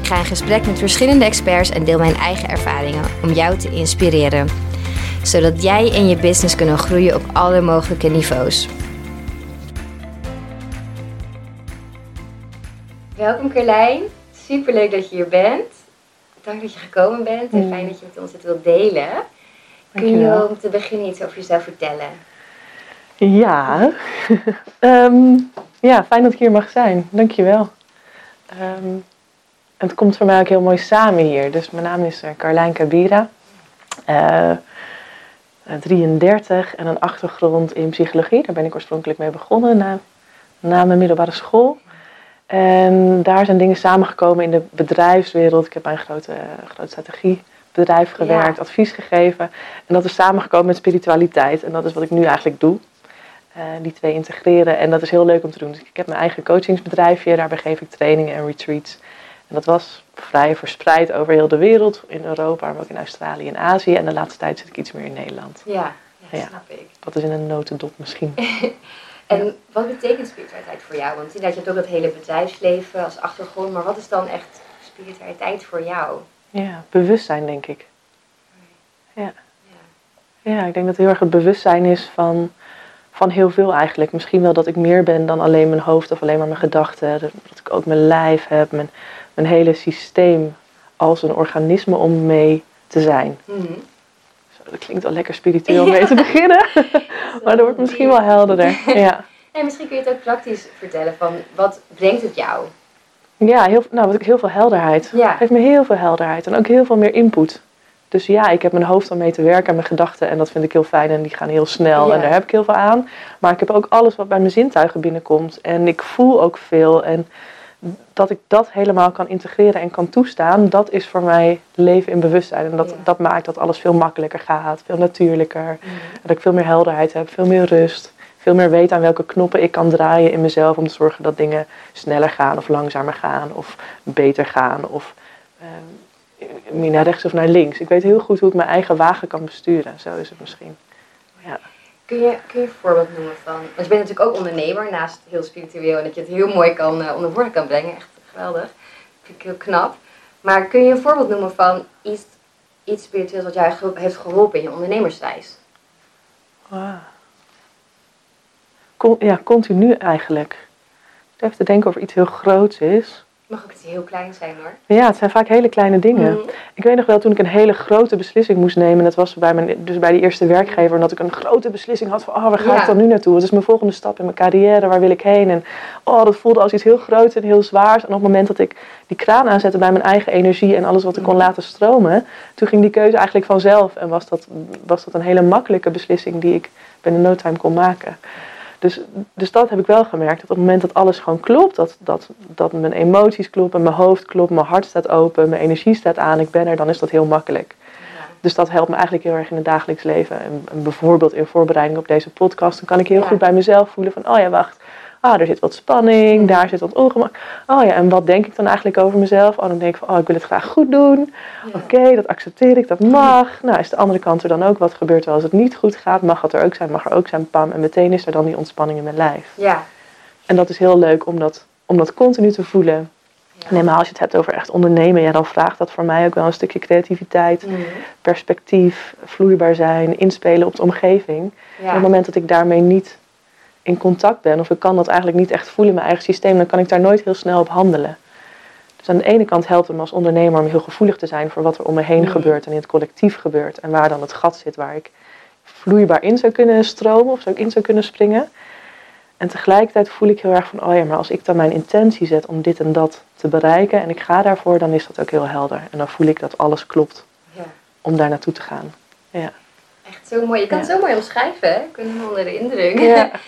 Ik ga in gesprek met verschillende experts en deel mijn eigen ervaringen om jou te inspireren. Zodat jij en je business kunnen groeien op alle mogelijke niveaus. Welkom Carlijn, superleuk dat je hier bent. Dank dat je gekomen bent en fijn dat je met ons het wilt delen. Kun je om te beginnen iets over jezelf vertellen? Ja, Ehm, ja fijn dat ik hier mag zijn. Dankjewel. Um, het komt voor mij ook heel mooi samen hier. Dus mijn naam is uh, Carlijn Kabira. Uh, 33 en een achtergrond in psychologie. Daar ben ik oorspronkelijk mee begonnen na, na mijn middelbare school. En daar zijn dingen samengekomen in de bedrijfswereld. Ik heb bij een grote, grote strategiebedrijf gewerkt, ja. advies gegeven. En dat is samengekomen met spiritualiteit. En dat is wat ik nu eigenlijk doe. Uh, die twee integreren. En dat is heel leuk om te doen. Dus ik heb mijn eigen coachingsbedrijfje. Daarbij geef ik trainingen en retreats. En dat was vrij verspreid over heel de wereld. In Europa, maar ook in Australië en Azië. En de laatste tijd zit ik iets meer in Nederland. Ja, ja, ja. snap ik. Dat is in een notendop misschien. en ja. wat betekent spiritualiteit voor jou? Want je hebt ook het hele bedrijfsleven als achtergrond. Maar wat is dan echt spiritualiteit voor jou? Ja, bewustzijn denk ik. Ja. Ja, ik denk dat heel erg het bewustzijn is van van heel veel eigenlijk. Misschien wel dat ik meer ben dan alleen mijn hoofd of alleen maar mijn gedachten. Dat ik ook mijn lijf heb, mijn, mijn hele systeem als een organisme om mee te zijn. Mhm. Zo, dat klinkt al lekker spiritueel om mee te beginnen. maar dat wordt misschien wel helderder. Ja. En misschien kun je het ook praktisch vertellen van wat brengt het jou? Ja, heel, nou, heel veel helderheid. Ja. Het geeft me heel veel helderheid en ook heel veel meer input. Dus ja, ik heb mijn hoofd om mee te werken en mijn gedachten. En dat vind ik heel fijn en die gaan heel snel Ja. en daar heb ik heel veel aan. Maar ik heb ook alles wat bij mijn zintuigen binnenkomt. En ik voel ook veel. En dat ik dat helemaal kan integreren en kan toestaan, dat is voor mij leven in bewustzijn. En dat, Ja. dat maakt dat alles veel makkelijker gaat, veel natuurlijker. Dat ik veel meer helderheid heb, veel meer rust. Veel meer weet aan welke knoppen ik kan draaien in mezelf om te zorgen dat dingen sneller gaan of langzamer gaan of beter gaan. Of, ehm, meer naar rechts of naar links. Ik weet heel goed hoe ik mijn eigen wagen kan besturen. Zo is het misschien. Kun je, kun je een voorbeeld noemen van... Want je bent natuurlijk ook ondernemer, naast heel spiritueel... en dat je het heel mooi kan, uh, onder woorden kan brengen. Echt geweldig. Vind ik heel knap. Maar kun je een voorbeeld noemen van iets, iets spiritueels... wat jou heeft geholpen in je ondernemersreis? Wow. Con- ja, continu eigenlijk. Ik heb te denken of iets heel groots is. Mag ook iets heel klein zijn hoor. Ja, het zijn vaak hele kleine dingen. Mhm. Ik weet nog wel toen ik een hele grote beslissing moest nemen. Dat was bij, mijn, dus bij die eerste werkgever. En dat ik een grote beslissing had van, oh, waar ga Ja. ik dan nu naartoe? Wat is mijn volgende stap in mijn carrière? Waar wil ik heen? En oh, dat voelde als iets heel groots en heel zwaars. En op het moment dat ik die kraan aanzette bij mijn eigen energie en alles wat ik kon Mhm. laten stromen. Toen ging die keuze eigenlijk vanzelf. En was dat, was dat een hele makkelijke beslissing die ik binnen no time kon maken. Dus, dus dat heb ik wel gemerkt. Dat op het moment dat alles gewoon klopt, dat, dat, dat mijn emoties kloppen, mijn hoofd klopt, mijn hart staat open, mijn energie staat aan, ik ben er, dan is dat heel makkelijk. Ja. Dus dat helpt me eigenlijk heel erg in het dagelijks leven. En, en bijvoorbeeld in voorbereiding op deze podcast, dan kan ik heel Ja. goed bij mezelf voelen van, oh ja, wacht. Ah, er zit wat spanning, daar zit wat ongemak. Oh ja, en wat denk ik dan eigenlijk over mezelf? Oh, dan denk ik van, oh, ik wil het graag goed doen. Ja. Oké, dat accepteer ik, dat mag. Nou, is de andere kant er dan ook wat gebeurt er als het niet goed gaat? Mag het er ook zijn, mag er ook zijn, pam. En meteen is er dan die ontspanning in mijn lijf. Ja. En dat is heel leuk om dat, om dat continu te voelen. Ja. En helemaal als je het hebt over echt ondernemen, ja, dan vraagt dat voor mij ook wel een stukje creativiteit, Mhm. perspectief, vloeibaar zijn, inspelen op de omgeving. En op Ja. het moment dat ik daarmee niet in contact ben, of ik kan dat eigenlijk niet echt voelen in mijn eigen systeem, dan kan ik daar nooit heel snel op handelen. Dus aan de ene kant helpt het me als ondernemer om heel gevoelig te zijn voor wat er om me heen Mhm. gebeurt en in het collectief gebeurt. En waar dan het gat zit waar ik vloeibaar in zou kunnen stromen of zou ik in zou kunnen springen. En tegelijkertijd voel ik heel erg van, oh ja, maar als ik dan mijn intentie zet om dit en dat te bereiken en ik ga daarvoor, dan is dat ook heel helder. En dan voel ik dat alles klopt ja. om daar naartoe te gaan. Ja. Echt zo mooi. Je kan Ja. het zo mooi omschrijven. hè? Ik ben helemaal onder de indruk. Ja.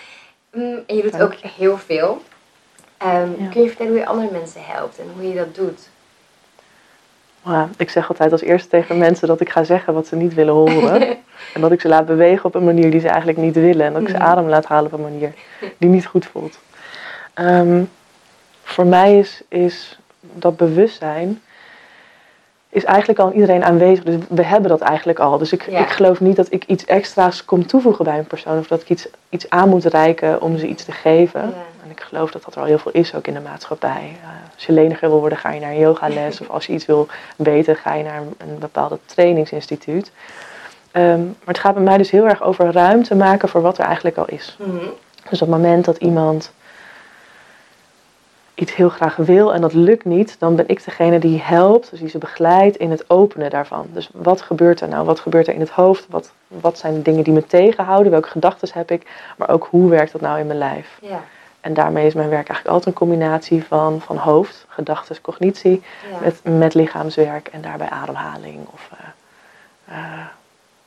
Mm, en je doet ook heel veel. Ehm, Ja. Kun je vertellen hoe je andere mensen helpt en hoe je dat doet? Ik zeg altijd als eerste tegen mensen dat ik ga zeggen wat ze niet willen horen. en dat ik ze laat bewegen op een manier die ze eigenlijk niet willen. En dat ik ze Mhm. adem laat halen op een manier die niet goed voelt. Ehm, voor mij is, is dat bewustzijn is eigenlijk al iedereen aanwezig. Dus we hebben dat eigenlijk al. Dus ik, Ja. ik geloof niet dat ik iets extra's kom toevoegen bij een persoon. Of dat ik iets, iets aan moet reiken om ze iets te geven. Ja. En ik geloof dat dat er al heel veel is ook in de maatschappij. Eh, als je leniger wil worden, ga je naar een yogales. of als je iets wil weten, ga je naar een, bepaalde trainingsinstituut. Ehm, maar het gaat bij mij dus heel erg over ruimte maken voor wat er eigenlijk al is. Mhm. Dus op het moment dat iemand iets heel graag wil en dat lukt niet, dan ben ik degene die helpt, dus die ze begeleidt in het openen daarvan. Dus wat gebeurt er nou? Wat gebeurt er in het hoofd? Wat, wat zijn de dingen die me tegenhouden? Welke gedachten heb ik? Maar ook hoe werkt dat nou in mijn lijf? Ja. En daarmee is mijn werk eigenlijk altijd een combinatie van, van hoofd, gedachten, cognitie, Ja. met, met lichaamswerk en daarbij ademhaling. Of eh, eh,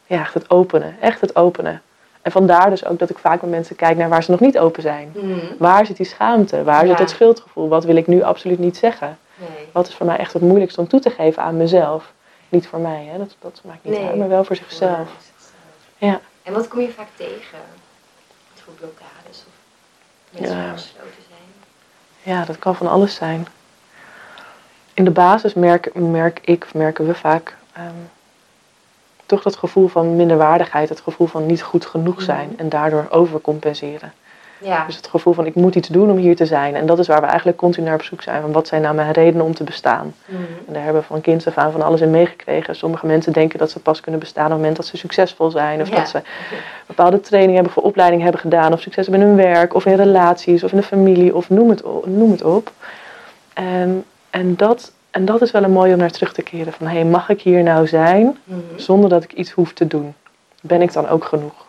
ja, echt het openen. Echt het openen. En vandaar dus ook dat ik vaak met mensen kijk naar waar ze nog niet open zijn. Mhm. Waar zit die schaamte? Waar Ja. zit het schuldgevoel? Wat wil ik nu absoluut niet zeggen? Nee. Wat is voor mij echt het moeilijkste om toe te geven aan mezelf? Niet voor mij, hè? Dat, dat maakt niet Nee. uit, maar wel voor zichzelf. Ja. En wat kom je vaak tegen? Wat voor blokkades of mensen Ja. die gesloten zijn? Ja, dat kan van alles zijn. In de basis merk, merk ik, merken we vaak ehm, toch dat gevoel van minderwaardigheid, het gevoel van niet goed genoeg zijn Mhm. en daardoor overcompenseren. Ja. Dus het gevoel van ik moet iets doen om hier te zijn. En dat is waar we eigenlijk continu naar op zoek zijn. Van wat zijn nou mijn redenen om te bestaan? Mhm. En daar hebben we van kinds af aan van alles in meegekregen. Sommige mensen denken dat ze pas kunnen bestaan op het moment dat ze succesvol zijn. Of Ja. dat ze bepaalde training hebben, voor opleiding hebben gedaan. Of succes hebben in hun werk, of in relaties, of in de familie, of noem het, o- noem het op. En, en, dat, en dat is wel een mooie om naar terug te keren. Van hé, mag ik hier nou zijn Mhm. zonder dat ik iets hoef te doen? Ben ik dan ook genoeg?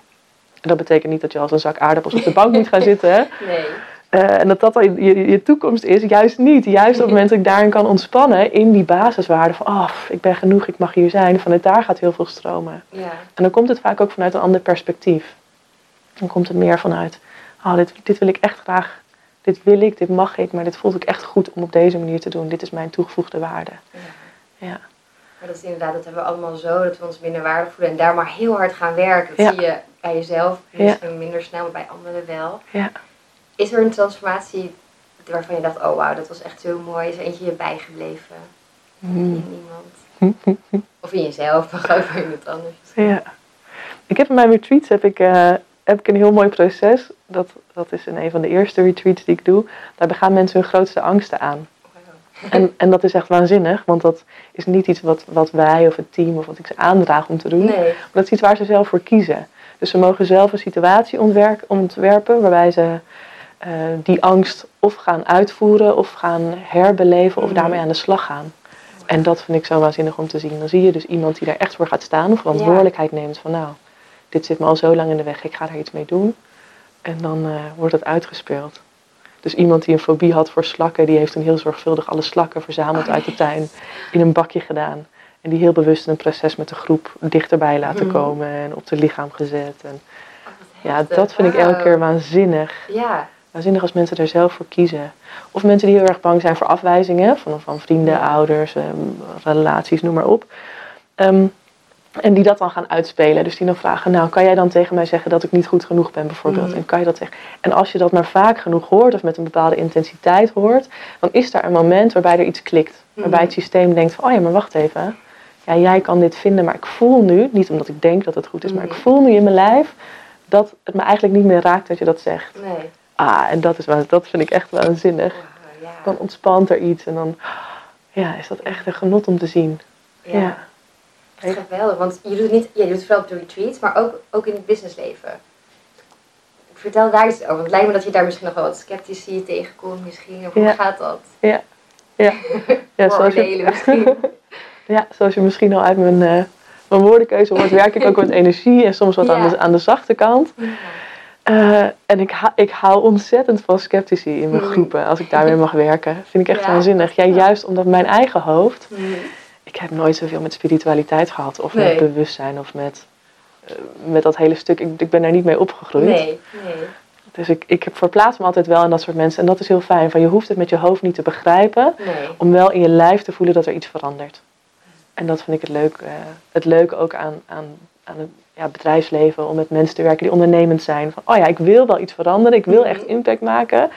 En dat betekent niet dat je als een zak aardappels op de bank moet gaan zitten. Hè? Nee. Eh, en dat dat dan je, je toekomst is, juist niet. Juist op het moment dat ik daarin kan ontspannen in die basiswaarde van, oh, ik ben genoeg, ik mag hier zijn. Vanuit daar gaat heel veel stromen. Ja. En dan komt het vaak ook vanuit een ander perspectief. Dan komt het meer vanuit, oh, dit, dit wil ik echt graag, dit wil ik, dit mag ik, maar dit voelt ook echt goed om op deze manier te doen. Dit is mijn toegevoegde waarde. ja. Ja, Maar dat is inderdaad, dat hebben we allemaal zo, dat we ons minder waardig voelen en daar maar heel hard gaan werken. Dat Ja. zie je bij jezelf, Ja. misschien minder snel, maar bij anderen wel. ja. Is er een transformatie waarvan je dacht, oh wauw, dat was echt heel mooi. Is er eentje je bijgebleven Hmm. in iemand? Of in jezelf, maar ook in het anders. Ja. Ik heb in mijn retreats heb ik, eh, heb ik een heel mooi proces. Dat, dat is in een van de eerste retreats die ik doe. Daar begaan mensen hun grootste angsten aan. En, en dat is echt waanzinnig, want dat is niet iets wat, wat wij of het team of wat ik ze aandraag om te doen. Nee. Maar dat is iets waar ze zelf voor kiezen. Dus ze mogen zelf een situatie ontwerp, ontwerpen waarbij ze eh, die angst of gaan uitvoeren of gaan herbeleven of Mhm. daarmee aan de slag gaan. En dat vind ik zo waanzinnig om te zien. Dan zie je dus iemand die daar echt voor gaat staan of verantwoordelijkheid neemt van nou, dit zit me al zo lang in de weg, ik ga daar iets mee doen. En dan eh, wordt het uitgespeeld. Dus iemand die een fobie had voor slakken, die heeft toen heel zorgvuldig alle slakken verzameld Oh, uit de tuin in een bakje gedaan. En die heel bewust in een proces met de groep dichterbij laten Mhm. komen en op de lichaam gezet. En Oh, ja, heftig. dat vind ik elke keer waanzinnig. Ja. Waanzinnig als mensen er zelf voor kiezen. Of mensen die heel erg bang zijn voor afwijzingen van, van vrienden, ouders, ehm, relaties, noem maar op. Ehm, en die dat dan gaan uitspelen. Dus die dan vragen, nou kan jij dan tegen mij zeggen dat ik niet goed genoeg ben bijvoorbeeld? Mhm. En kan je dat zeggen? En als je dat maar vaak genoeg hoort of met een bepaalde intensiteit hoort, dan is daar een moment waarbij er iets klikt. Waarbij het systeem denkt van, oh ja, maar wacht even. Ja, jij kan dit vinden, maar ik voel nu, niet omdat ik denk dat het goed is, maar ik Mhm. voel nu in mijn lijf dat het me eigenlijk niet meer raakt dat je dat zegt. Nee. Ah, en dat, is, dat vind ik echt waanzinnig. Ja. Dan ontspant er iets en dan ja, is dat echt een genot om te zien. Ja. Ja. Echt geweldig, want je doet het niet, ja, je doet het vooral op de retreats, maar ook, ook in het businessleven. Vertel daar iets over, want het lijkt me dat je daar misschien nog wel wat sceptici tegenkomt misschien. Of hoe Ja. gaat dat? Ja, ja zoals, Vooroordelen je, misschien. ja, zoals je misschien al uit mijn, eh, mijn woordenkeuze hoort, werk ik ook met energie en soms wat aan, Ja. de, aan de zachte kant. Eh, en ik, ha- ik hou ontzettend van sceptici in mijn Hmm. groepen, als ik daar weer mag werken. Vind ik echt Ja. waanzinnig. Ja, Ja. juist omdat mijn eigen hoofd Hmm. Ik heb nooit zoveel met spiritualiteit gehad. Of Nee. met bewustzijn. Of met, eh, met dat hele stuk. Ik, ik ben daar niet mee opgegroeid. Nee, nee. Dus ik, ik verplaats me altijd wel in dat soort mensen. En dat is heel fijn. Van je hoeft het met je hoofd niet te begrijpen. Nee. Om wel in je lijf te voelen dat er iets verandert. En dat vind ik het leuk. eh, het leuke ook aan, aan, aan het ja, bedrijfsleven, om met mensen te werken die ondernemend zijn. Van, oh ja, ik wil wel iets veranderen, ik wil echt Mhm. impact maken.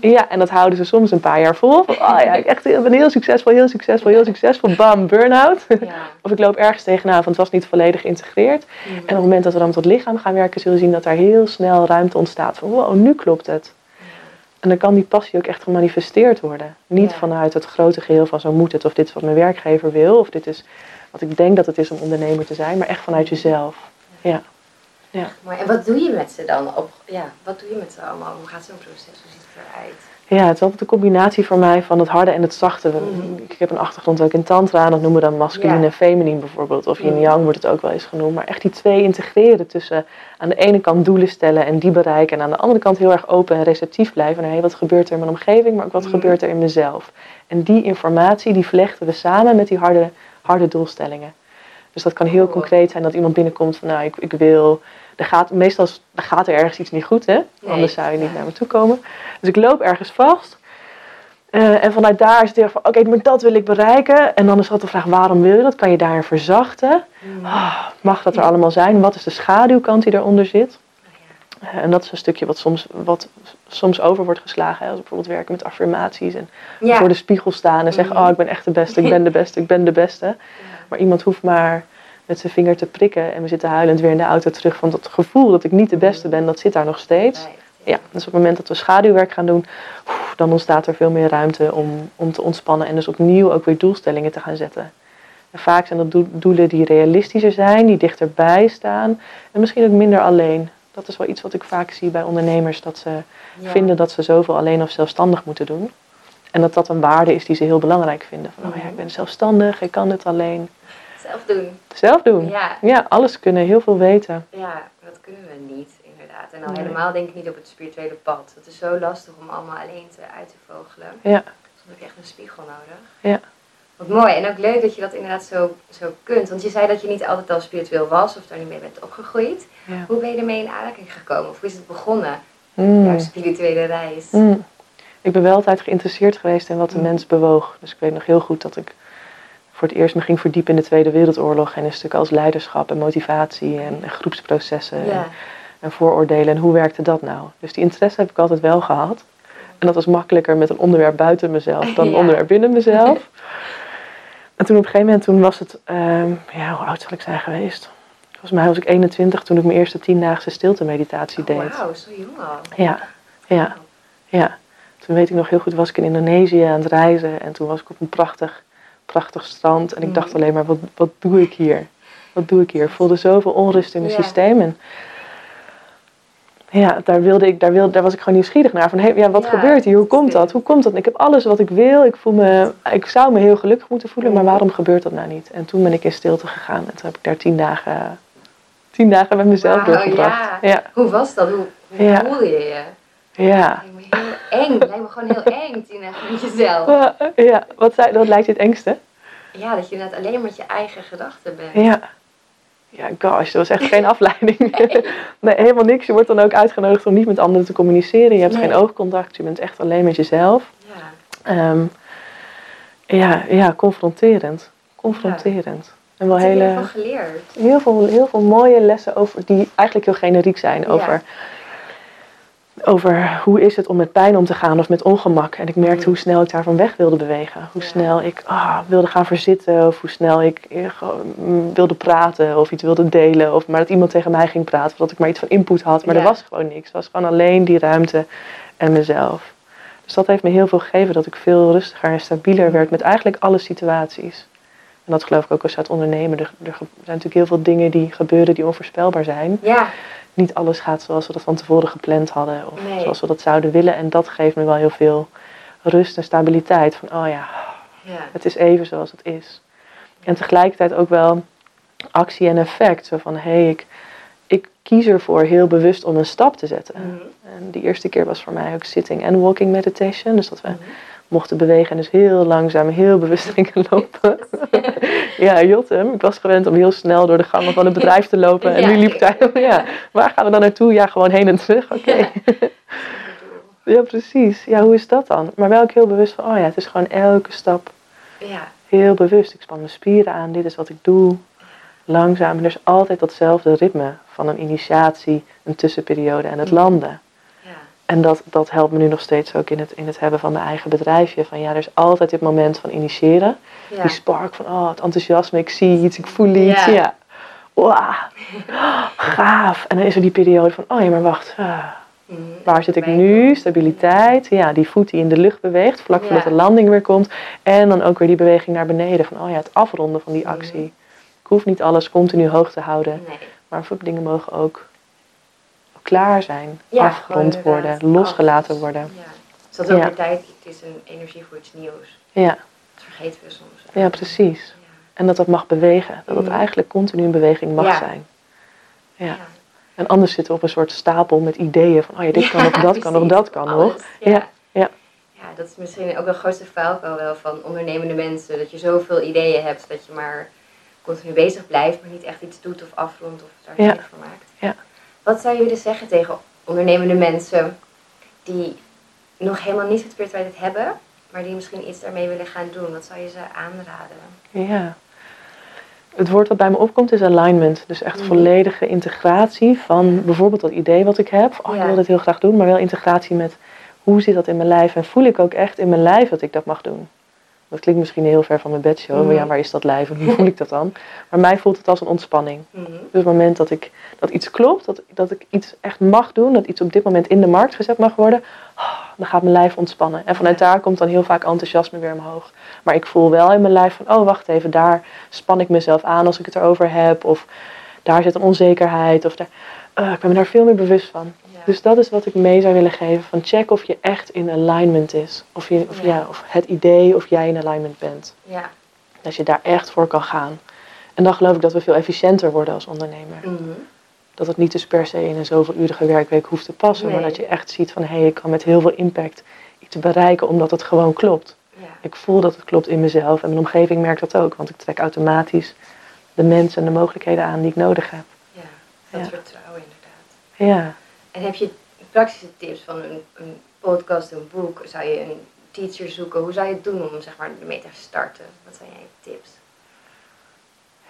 Ja, en dat houden ze soms een paar jaar vol. Van, oh ja, ik echt, ik ben heel succesvol, heel succesvol, heel succesvol. Bam, burn-out. Ja. Of ik loop ergens tegenaan, want het was niet volledig geïntegreerd. En op het moment dat we dan met het lichaam gaan werken, zullen we zien dat daar heel snel ruimte ontstaat. Van wow, nu klopt het. En dan kan die passie ook echt gemanifesteerd worden. Niet Ja. vanuit het grote geheel van zo moet het, of dit is wat mijn werkgever wil, of dit is wat ik denk dat het is om ondernemer te zijn, maar echt vanuit jezelf. Ja. Maar en wat doe je met ze dan? Op, ja, wat doe je met ze allemaal? Hoe gaat zo'n proces? Hoe ziet het eruit? Ja, het is altijd een combinatie voor mij van het harde en het zachte. Mhm. Ik heb een achtergrond ook in tantra, dat noemen we dan masculine Ja. en feminine bijvoorbeeld. Of yin Mhm. yang wordt het ook wel eens genoemd. Maar echt die twee integreren tussen aan de ene kant doelen stellen en die bereiken. En aan de andere kant heel erg open en receptief blijven naar hey, wat gebeurt er in mijn omgeving, maar ook wat Mhm. gebeurt er in mezelf. En die informatie die vlechten we samen met die harde, harde doelstellingen. Dus dat kan heel Oh. concreet zijn dat iemand binnenkomt van nou ik, ik wil... Er gaat, meestal er gaat er ergens iets niet goed, hè? Anders zou je niet ja. naar me toe komen. Dus ik loop ergens vast. Eh, en vanuit daar is het heel van, oké, maar dat wil ik bereiken. En dan is altijd de vraag, waarom wil je dat? Kan je daarin verzachten? Ah, mag dat er allemaal zijn? Wat is de schaduwkant die eronder zit? Eh, en dat is een stukje wat soms, wat soms over wordt geslagen. Hè? Als bijvoorbeeld werken met affirmaties en Ja. voor de spiegel staan en zeggen, Mhm. oh, ik ben echt de beste, ik ben de beste, ik ben de beste. Maar iemand hoeft maar met zijn vinger te prikken en we zitten huilend weer in de auto terug van dat gevoel dat ik niet de beste ben, dat zit daar nog steeds. Ja, dus op het moment dat we schaduwwerk gaan doen, dan ontstaat er veel meer ruimte om, om te ontspannen en dus opnieuw ook weer doelstellingen te gaan zetten. En vaak zijn dat doel- doelen die realistischer zijn, die dichterbij staan en misschien ook minder alleen. Dat is wel iets wat ik vaak zie bij ondernemers, dat ze Ja. vinden dat ze zoveel alleen of zelfstandig moeten doen. En dat dat een waarde is die ze heel belangrijk vinden. Van, oh ja, ik ben zelfstandig, ik kan dit alleen. Zelf doen. Zelf doen. Ja. Ja, alles kunnen, heel veel weten. Ja, dat kunnen we niet, inderdaad. En Nee. helemaal denk ik niet op het spirituele pad. Het is zo lastig om allemaal alleen te, uit te vogelen. Ja, Dan heb je echt een spiegel nodig. ja. Wat mooi. En ook leuk dat je dat inderdaad zo, zo kunt. Want je zei dat je niet altijd al spiritueel was of daar niet mee bent opgegroeid. ja. Hoe ben je ermee in aanraking gekomen? Of hoe is het begonnen? Mm. Jouw spirituele reis. Mm. Ik ben wel altijd geïnteresseerd geweest in wat de Mm. mens bewoog. Dus ik weet nog heel goed dat ik voor het eerst me ging verdiepen in de Tweede Wereldoorlog. En een stuk als leiderschap en motivatie en, en groepsprocessen en, Ja. en vooroordelen. En hoe werkte dat nou? Dus die interesse heb ik altijd wel gehad. En dat was makkelijker met een onderwerp buiten mezelf dan een Ja. onderwerp binnen mezelf. en toen op een gegeven moment, toen was het, ehm, ja, hoe oud zal ik zijn geweest? Volgens mij was ik 21 toen ik mijn eerste tiendaagse stilte meditatie Oh, deed. Wauw, zo jong al. Ja, ja. Ja, toen weet ik nog heel goed, was ik in Indonesië aan het reizen en toen was ik op een prachtig, prachtig strand en ik dacht Mhm. alleen maar, wat, wat doe ik hier? Wat doe ik hier? Ik voelde zoveel onrust in mijn Ja. systeem en ja, daar, wilde ik, daar, wilde, daar was ik gewoon nieuwsgierig naar. Van, hey, ja, wat Ja, gebeurt hier? Hoe komt dat? Hoe komt dat? En ik heb alles wat ik wil. Ik, voel me, ik zou me heel gelukkig moeten voelen, maar Mhm. waarom gebeurt dat nou niet? En toen ben ik in stilte gegaan en toen heb ik daar tien dagen, tien dagen met mezelf doorgebracht. ja. Ja, Hoe was dat? Hoe, voelde je je? ja. Lijkt me heel eng. Lijkt me gewoon heel eng, Tina, met jezelf. Ja, wat, zei, wat lijkt je het engste? Ja, dat je inderdaad alleen met je eigen gedachten bent. Ja. Ja, gosh, dat was echt geen afleiding. Nee. helemaal niks. Je wordt dan ook uitgenodigd om niet met anderen te communiceren. Je hebt Nee. geen oogcontact. Je bent echt alleen met jezelf. Ja. Ehm, ja, ja, confronterend. Confronterend. En wel hele, ervan geleerd? heel, veel, heel veel mooie lessen over, die eigenlijk heel generiek zijn. Ja. Over, hoe is het om met pijn om te gaan of met ongemak. En ik merkte Mhm. hoe snel ik daarvan weg wilde bewegen. Hoe snel ik ah, wilde gaan verzitten. Of hoe snel ik eh, mm, wilde praten of iets wilde delen. Of maar dat iemand tegen mij ging praten. Of dat ik maar iets van input had. Maar Ja. er was gewoon niks. Het was gewoon alleen die ruimte en mezelf. Dus dat heeft me heel veel gegeven. Dat ik veel rustiger en stabieler werd met eigenlijk alle situaties. En dat geloof ik ook als je uit ondernemen. Er, er zijn natuurlijk heel veel dingen die gebeuren die onvoorspelbaar zijn. Ja, Niet alles gaat zoals we dat van tevoren gepland hadden. Of Nee. zoals we dat zouden willen. En dat geeft me wel heel veel rust en stabiliteit. Van oh ja, ja. het is even zoals het is. En tegelijkertijd ook wel actie en effect. Zo van hé, hey, ik, ik kies ervoor heel bewust om een stap te zetten. Mhm. En die eerste keer was voor mij ook sitting en walking meditation. Dus dat we Mhm. Mochten bewegen en dus heel langzaam, heel bewust gingen lopen. ja, Jotem. Ik was gewend om heel snel door de gangen van het bedrijf te lopen. En Ja. nu liep ik daar, ja, waar gaan we dan naartoe? Ja, gewoon heen en terug. Oké. Ja, precies. Ja, hoe is dat dan? Maar wel ook heel bewust van, oh ja, het is gewoon elke stap Ja. Heel bewust. Ik span mijn spieren aan. Dit is wat ik doe. Langzaam. En er is altijd datzelfde ritme van een initiatie, een tussenperiode en het landen. En dat, dat helpt me nu nog steeds ook in het, in het hebben van mijn eigen bedrijfje. Van ja, er is altijd dit moment van initiëren. Ja. Die spark van oh, het enthousiasme, ik zie iets, ik voel iets. Ja. Ja. Wauw, gaaf. En dan is er die periode van, oh ja, maar wacht. ah, Mhm. waar zit ik nu? Stabiliteit. Ja, die voet die in de lucht beweegt, vlak voordat Ja. de landing weer komt. En dan ook weer die beweging naar beneden. Van, oh ja, het afronden van die actie. Ik hoef niet alles continu hoog te houden. Nee. Maar dingen mogen ook klaar zijn. Ja, afgerond worden, inderdaad losgelaten alles. worden. Ja. Dus dat is ook Ja. weer tijd, het is een energie voor iets nieuws. Ja, Dat vergeten we soms. ja, precies. En dat dat mag bewegen. Dat het Mhm. eigenlijk continu in beweging mag zijn. Ja. Ja. En anders zitten we op een soort stapel met ideeën van, oh ja, dit kan nog, dat kan nog, dat kan Alles. nog. Ja. Ja, ja. Dat is misschien ook de grootste valkuil wel van ondernemende mensen. Dat je zoveel ideeën hebt dat je maar continu bezig blijft, maar niet echt iets doet of afrondt of daar Ja. voor maakt. Wat zou je willen zeggen tegen ondernemende mensen die nog helemaal niet het spiritualiteit hebben, maar die misschien iets daarmee willen gaan doen? Wat zou je ze aanraden? Ja. Het woord wat bij me opkomt is alignment. Dus echt Mhm. volledige integratie van bijvoorbeeld dat idee wat ik heb. Oh, ik wil dit heel graag doen, maar wel integratie met hoe zit dat in mijn lijf. En voel ik ook echt in mijn lijf dat ik dat mag doen. Dat klinkt misschien heel ver van mijn bedshow. Mhm. Maar ja, waar is dat lijf en hoe voel ik dat dan? Maar mij voelt het als een ontspanning. Mhm. Dus op het moment dat, ik, dat iets klopt, dat, dat ik iets echt mag doen, dat iets op dit moment in de markt gezet mag worden, ah, dan gaat mijn lijf ontspannen. En vanuit daar komt dan heel vaak enthousiasme weer omhoog. Maar ik voel wel in mijn lijf van, oh wacht even, daar span ik mezelf aan als ik het erover heb. Of daar zit een onzekerheid. Of daar, eh, ik ben me daar veel meer bewust van. Dus dat is wat ik mee zou willen geven. Van check of je echt in alignment is. Of, je, of, Ja. ja, of het idee of jij in alignment bent. ja. Dat je daar echt voor kan gaan. En dan geloof ik dat we veel efficiënter worden als ondernemer. Mhm. Dat het niet dus per se in een zoveelurige werkweek hoeft te passen. Maar dat je echt ziet van hé, hey, ik kan met heel veel impact iets bereiken omdat het gewoon klopt. ja. Ik voel dat het klopt in mezelf en mijn omgeving merkt dat ook. Want ik trek automatisch de mensen en de mogelijkheden aan die ik nodig heb. ja. Dat vertrouwen inderdaad. Ja. En heb je praktische tips van een, een podcast, een boek? Zou je een teacher zoeken? Hoe zou je het doen om zeg maar, ermee te starten? Wat zijn jij tips?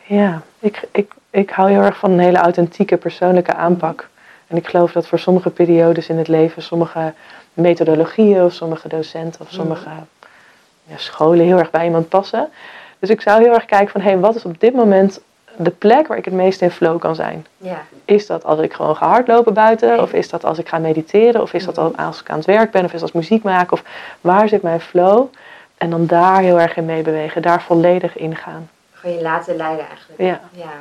Ja, ik, ik, ik hou heel erg van een hele authentieke persoonlijke aanpak. En ik geloof dat voor sommige periodes in het leven, sommige methodologieën of sommige docenten of sommige ja, scholen heel erg bij iemand passen. Dus ik zou heel erg kijken van, hé, hey, wat is op dit moment de plek waar ik het meest in flow kan zijn? Ja, Is dat als ik gewoon ga hardlopen buiten? Of is dat als ik ga mediteren? Of is dat al- als ik aan het werk ben? Of is dat als muziek maken? Of waar zit mijn flow? En dan daar heel erg in meebewegen. Daar volledig in gaan. gewoon je laten leiden eigenlijk. Ja. ja.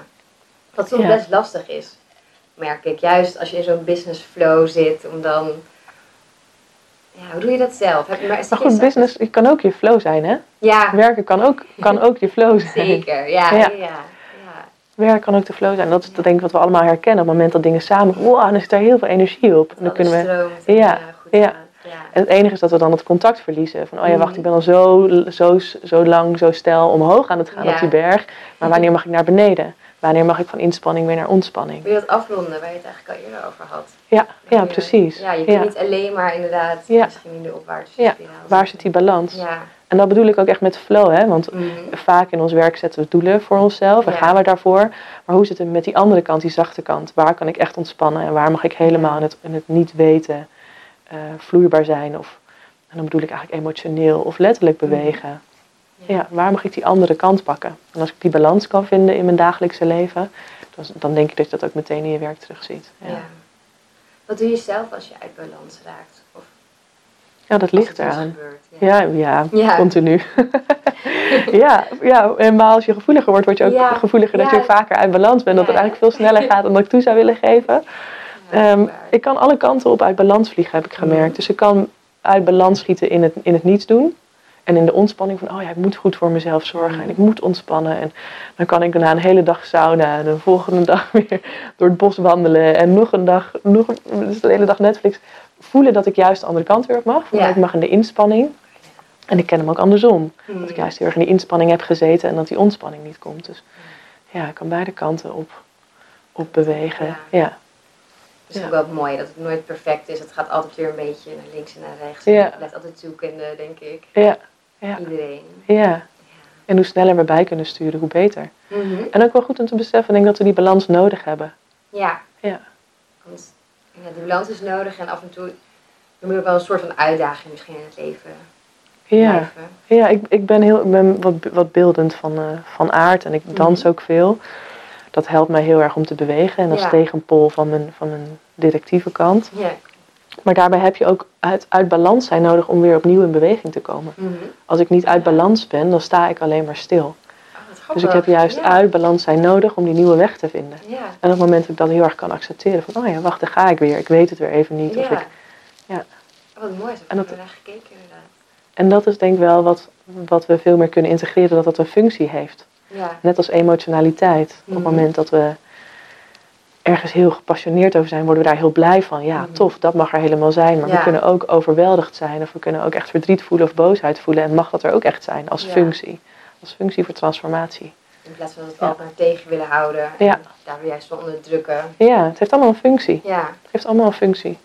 Wat soms Ja. best lastig is, merk ik. Juist als je in zo'n business flow zit, om dan... Ja, hoe doe je dat zelf? Heb je maar, Maar goed, business het kan ook je flow zijn, hè? Ja, Werken kan ook, kan ook je flow zijn. zeker. Ja, ja. Ja. Werk kan ook de flow zijn. Dat is denk ik wat we allemaal herkennen. Op het moment dat dingen samen... Wow, dan zit daar heel veel energie op. En dan kunnen we... stroomt Ja, eh, goed ja. En het enige is dat we dan het contact verliezen. Van, oh ja, wacht, ik ben al zo, zo, zo lang, zo stijl omhoog aan het gaan Ja. op die berg. Maar wanneer mag ik naar beneden? Wanneer mag ik van inspanning weer naar ontspanning? Wil je dat afronden waar je het eigenlijk al eerder over had? Ja, ja precies. Ja, je kunt Ja. niet alleen maar inderdaad Ja. misschien in de opwaartse Ja, spiraal Waar zit die balans? Ja. En dat bedoel ik ook echt met flow, hè? Want Mhm. vaak in ons werk zetten we doelen voor onszelf en Ja. gaan we daarvoor. Maar hoe zit het met die andere kant, die zachte kant? Waar kan ik echt ontspannen en waar mag ik helemaal in het, in het niet weten eh, vloeibaar zijn? Of, en dan bedoel ik eigenlijk emotioneel of letterlijk Mhm. bewegen. Ja, waar mag ik die andere kant pakken? En als ik die balans kan vinden in mijn dagelijkse leven, dan, dan denk ik dat je dat ook meteen in je werk terugziet. Ja. Wat doe je zelf als je uit balans raakt? Of dat ligt eraan. Ja. Ja, ja, Ja. continu. ja, ja, en maar als je gevoeliger wordt, word je ook Ja, gevoeliger dat ja. je vaker uit balans bent. Dat het Ja. eigenlijk veel sneller gaat dan dat ik toe zou willen geven. Ja, Ehm, ik kan alle kanten op uit balans vliegen, heb ik gemerkt. Mhm. Dus ik kan uit balans schieten in het, in het niets doen. En in de ontspanning van, oh ja, ik moet goed voor mezelf zorgen. En ik moet ontspannen. En dan kan ik na een hele dag sauna en de volgende dag weer door het bos wandelen. En nog een dag, nog een, dus de hele dag Netflix. Voelen dat ik juist de andere kant weer op mag. Ja. dat ik mag in de inspanning. En ik ken hem ook andersom. Mhm. Dat ik juist heel erg in die inspanning heb gezeten en dat die ontspanning niet komt. Dus ja, ik kan beide kanten op, op bewegen. Ja. Ja. Het is Ja. ook wel mooi dat het nooit perfect is. Het gaat altijd weer een beetje naar links en naar rechts. Ja. Het blijft altijd zoekende, denk ik. Ja. Ja. Iedereen. Ja. En hoe sneller we bij kunnen sturen, hoe beter. Mhm. En ook wel goed om te beseffen, denk ik, dat we die balans nodig hebben. Ja. Ja. Ja, die balans is nodig en af en toe moet ook wel een soort van uitdaging misschien in het leven Ja, blijven. ja ik, ik ben, heel, ik ben wat, wat beeldend van, eh, van aard en ik dans Mhm. ook veel. Dat helpt mij heel erg om te bewegen en als Ja. tegenpol van mijn, van mijn directieve kant. Ja. Maar daarbij heb je ook uit, uit balans zijn nodig om weer opnieuw in beweging te komen. Mhm. Als ik niet uit balans ben, dan sta ik alleen maar stil. Dus ik heb juist ja. uit balans zijn nodig om die nieuwe weg te vinden. Ja. En op het moment dat ik dat heel erg kan accepteren, van oh ja, wacht, daar ga ik weer. Ik weet het weer even niet. Of ja. ik, ja. Wat mooi. Zo En dat- naar gekeken inderdaad. en dat is denk ik wel wat, wat we veel meer kunnen integreren, dat dat een functie heeft. Ja. Net als emotionaliteit. Op Mhm. het moment dat we ergens heel gepassioneerd over zijn, worden we daar heel blij van. Ja, Mhm. tof, dat mag er helemaal zijn. Maar Ja. we kunnen ook overweldigd zijn of we kunnen ook echt verdriet voelen of boosheid voelen. En mag dat er ook echt zijn als functie. Als functie voor transformatie. In plaats van dat we maar tegen willen houden. En Ja. daar weer juist van onderdrukken. Ja, het heeft allemaal een functie. Ja. Het heeft allemaal een functie.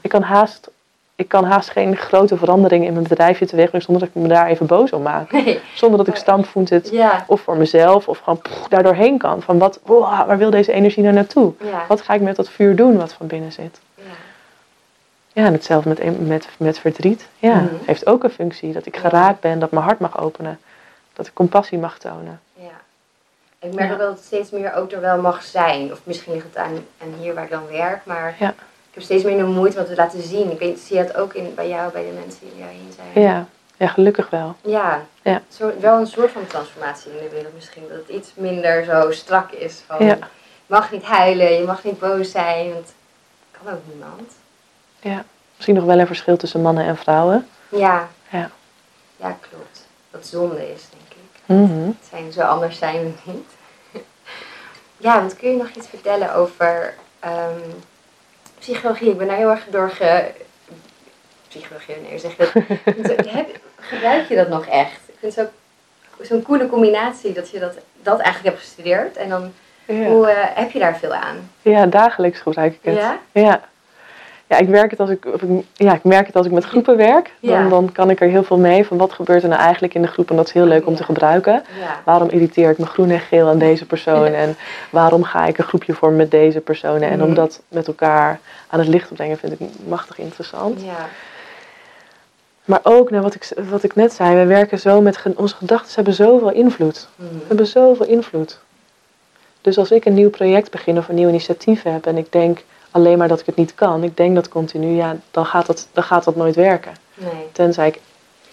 Ik kan haast, ik kan haast geen grote veranderingen in mijn bedrijfje teweegbrengen zonder dat ik me daar even boos om maak. Nee. Zonder dat ik standvoet het Ja. of voor mezelf of gewoon pff, daar doorheen kan. Van wat, wow, waar wil deze energie nou naartoe? Ja. Wat ga ik met dat vuur doen wat van binnen zit? Ja. Ja, en hetzelfde met, met, met verdriet. Ja, Mhm. heeft ook een functie. Dat ik geraakt ben, dat mijn hart mag openen. Dat ik compassie mag tonen. Ja. Ik merk Ja. ook wel dat het steeds meer ook er wel mag zijn. Of misschien ligt het aan, aan hier waar ik dan werk. Maar Ja. ik heb steeds minder moeite om het te laten zien. Ik weet, zie je dat ook in, bij jou, bij de mensen die jou heen zijn? Ja, ja gelukkig wel. Ja. Ja. Zo, wel een soort van transformatie in de wereld misschien. Dat het iets minder zo strak is. Van. Je mag niet huilen, je mag niet boos zijn. Want kan ook niemand. Ja. Misschien nog wel een verschil tussen mannen en vrouwen. Ja. Ja. Ja, klopt. Wat zonde is, ik. Mhm. Zijn zo anders zijn we niet. ja, want kun je nog iets vertellen over ehm, psychologie? Ik ben daar heel erg door ge... Psychologie, nee, zeg je dat? Heb- Gebruik je dat nog echt? Ik vind het zo- zo'n coole combinatie dat je dat, dat eigenlijk hebt gestudeerd. En dan, Ja. hoe eh, heb je daar veel aan? ja, dagelijks gebruik ik het. Ja? Ja. Ja, ik, werk het als ik, of ik- ja, ik merk het als ik met groepen werk. Dan, Ja. dan kan ik er heel veel mee van wat gebeurt er nou eigenlijk in de groep. En dat is heel leuk om te gebruiken. Ja. Waarom irriteer ik me groen en geel aan deze persoon? En waarom ga ik een groepje vormen met deze personen? En om Mhm. dat met elkaar aan het licht te brengen vind ik machtig interessant. Ja. Maar ook, nou, wat, ik, wat ik net zei, we werken zo met... Onze gedachten hebben zoveel invloed. Mhm. We hebben zoveel invloed. Dus als ik een nieuw project begin of een nieuw initiatief heb... en ik denk alleen maar dat ik het niet kan... ik denk dat continu, ja, dan gaat dat, dan gaat dat nooit werken. Nee. Tenzij ik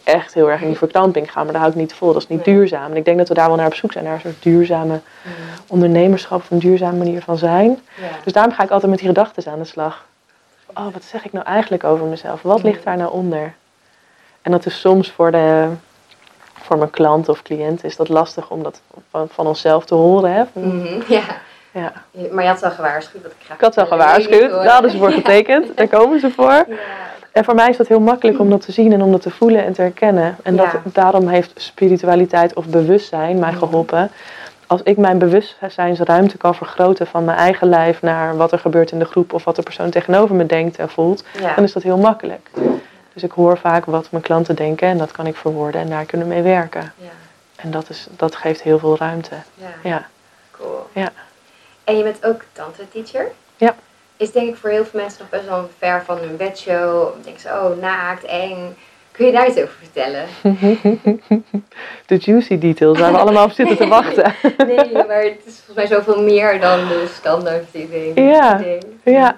echt heel erg in die verkramping ga, maar daar hou ik niet vol. Dat is niet Nee. duurzaam. En ik denk dat we daar wel naar op zoek zijn, naar een soort duurzame Mhm. ondernemerschap of een duurzame manier van zijn. Ja. Dus daarom ga ik altijd met die gedachten aan de slag. Oh, wat zeg ik nou eigenlijk over mezelf? Wat ligt daar nou onder? En dat is soms voor, de, voor mijn klant of cliënt is dat lastig om dat van, van onszelf te horen. Hè? Mhm. ja. Ja. Maar je had wel gewaarschuwd dat ik graag... Ik had wel gewaarschuwd, daar hadden ze voor getekend, daar komen ze voor. Ja. En voor mij is dat heel makkelijk om dat te zien en om dat te voelen en te herkennen. En dat, Ja. daarom heeft spiritualiteit of bewustzijn mij geholpen. Als ik mijn bewustzijnsruimte kan vergroten van mijn eigen lijf naar wat er gebeurt in de groep of wat de persoon tegenover me denkt en voelt, Ja. dan is dat heel makkelijk. Dus ik hoor vaak wat mijn klanten denken en dat kan ik verwoorden en daar kunnen we mee werken. Ja. En dat, is, dat geeft heel veel ruimte. Ja. Ja. Cool. Ja. En je bent ook tantra-teacher? Ja. Is denk ik voor heel veel mensen nog best wel ver van hun bedshow. Denken ze, oh, naakt, eng. Kun je daar iets over vertellen? De juicy details waar we allemaal op zitten te wachten. Nee, maar het is volgens mij zoveel meer dan de standaard ding. Ja. Ja.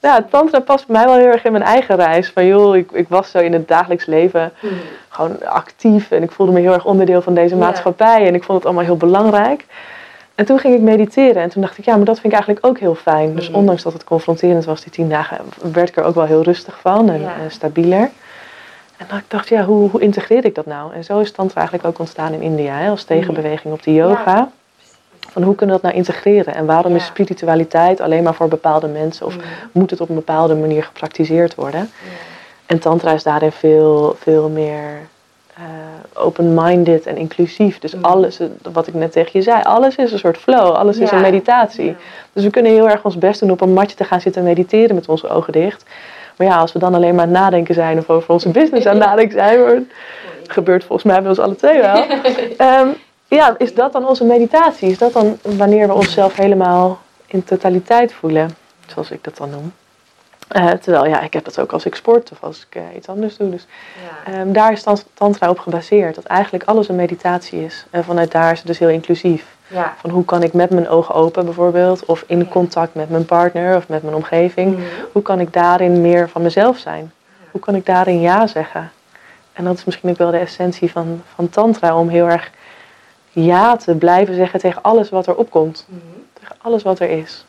Ja, tantra past mij wel heel erg in mijn eigen reis. Van joh, ik, ik was zo in het dagelijks leven Mhm. gewoon actief. En ik voelde me heel erg onderdeel van deze Ja. maatschappij. En ik vond het allemaal heel belangrijk. En toen ging ik mediteren. En toen dacht ik, ja, maar dat vind ik eigenlijk ook heel fijn. Dus Mhm. ondanks dat het confronterend was, die tien dagen, werd ik er ook wel heel rustig van. En, Ja. en stabieler. En dan dacht ik, ja, hoe, hoe integreer ik dat nou? En zo is tantra eigenlijk ook ontstaan in India. Hè, als tegenbeweging op de yoga. Ja. Van hoe kunnen we dat nou integreren? En waarom is spiritualiteit alleen maar voor bepaalde mensen? Of Mhm. moet het op een bepaalde manier gepraktiseerd worden? En tantra is daarin veel, veel meer eh, open-minded en inclusief. Dus Mhm. alles, eh, wat ik net tegen je zei, alles is een soort flow, alles is een meditatie. Ja. Dus we kunnen heel erg ons best doen op een matje te gaan zitten mediteren met onze ogen dicht. Maar ja, als we dan alleen maar aan het nadenken zijn of over onze business aan het nadenken zijn, gebeurt volgens mij bij ons alle twee wel. Ehm, ja, is dat dan onze meditatie? Is dat dan wanneer we onszelf helemaal in totaliteit voelen? Zoals ik dat dan noem. Eh, terwijl ja, ik heb dat ook als ik sport of als ik eh, iets anders doe. Dus Ja. Ehm, daar is tant- tantra op gebaseerd. Dat eigenlijk alles een meditatie is. En vanuit daar is het dus heel inclusief. ja. Van hoe kan ik met mijn ogen open bijvoorbeeld. Of in Ja. contact met mijn partner of met mijn omgeving. Mhm. Hoe kan ik daarin meer van mezelf zijn? Hoe kan ik daarin ja zeggen? En dat is misschien ook wel de essentie van, van tantra. Om heel erg ja te blijven zeggen tegen alles wat er opkomt. Mhm. Tegen alles wat er is.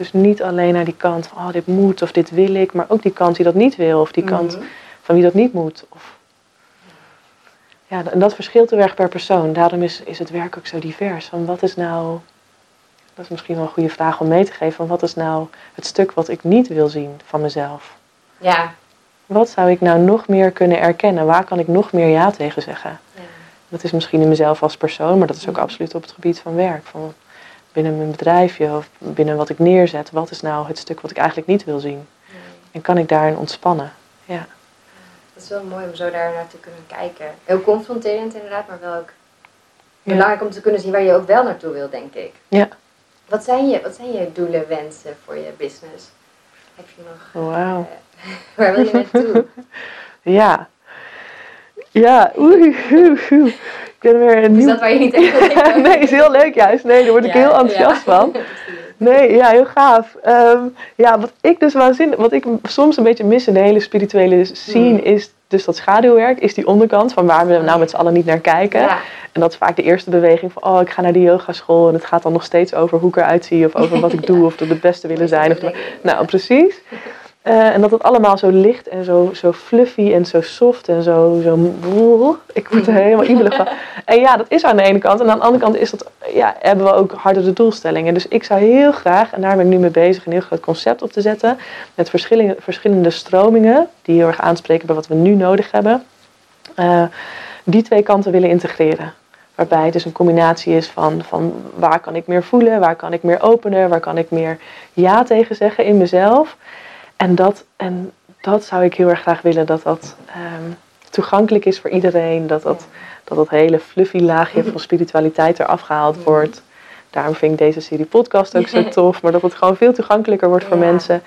Dus niet alleen naar die kant van oh, dit moet of dit wil ik. Maar ook die kant die dat niet wil. Of die kant Mhm. van wie dat niet moet. Of... Ja, en dat verschilt heel erg per persoon. Daarom is, is het werk ook zo divers. Van wat is nou, dat is misschien wel een goede vraag om mee te geven, van wat is nou het stuk wat ik niet wil zien van mezelf? Ja. Wat zou ik nou nog meer kunnen erkennen? Waar kan ik nog meer ja tegen zeggen? Ja. Dat is misschien in mezelf als persoon, maar dat is ook absoluut op het gebied van werk. Van binnen mijn bedrijfje of binnen wat ik neerzet. Wat is nou het stuk wat ik eigenlijk niet wil zien? En kan ik daarin ontspannen? Ja. Het is wel mooi om zo daar naar te kunnen kijken. Heel confronterend inderdaad, maar wel ook Ja. belangrijk om te kunnen zien waar je ook wel naartoe wil, denk ik. Ja. Wat zijn je, wat zijn je doelen, wensen voor je business? Heb je nog... Oh, Wauw. eh, waar wil je naartoe? Ja. Ja, oei. Ben weer een Is nieuw... dat waar je niet denken? nee, is heel leuk juist. Nee, daar word ik Ja, heel enthousiast ja. van. Nee, ja, heel gaaf. Ehm, ja, wat ik dus waanzinnig, wat ik soms een beetje mis in de hele spirituele scene Hmm. is dus dat schaduwwerk, is die onderkant van waar we nou met z'n allen niet naar kijken. Ja. En dat is vaak de eerste beweging van, oh, ik ga naar die yogaschool en het gaat dan nog steeds over hoe ik eruit zie of over wat ik doe of de beste willen zijn. Of, nou, precies. Eh, en dat het allemaal zo licht en zo, zo fluffy en zo soft en zo, zo... Ik word er helemaal ibelig van. En ja, dat is aan de ene kant. En aan de andere kant is dat, ja, hebben we ook hardere doelstellingen. Dus ik zou heel graag, en daar ben ik nu mee bezig, een heel groot concept op te zetten. Met verschillende, verschillende stromingen, die heel erg aanspreken bij wat we nu nodig hebben. eh, die twee kanten willen integreren. Waarbij het dus een combinatie is van, van waar kan ik meer voelen, waar kan ik meer openen, waar kan ik meer ja tegen zeggen in mezelf. En dat, en dat zou ik heel erg graag willen, dat dat ehm, toegankelijk is voor iedereen. Dat dat, dat dat hele fluffy laagje van spiritualiteit eraf gehaald wordt. Daarom vind ik deze serie podcast ook zo tof. Maar dat het gewoon veel toegankelijker wordt voor Ja. mensen.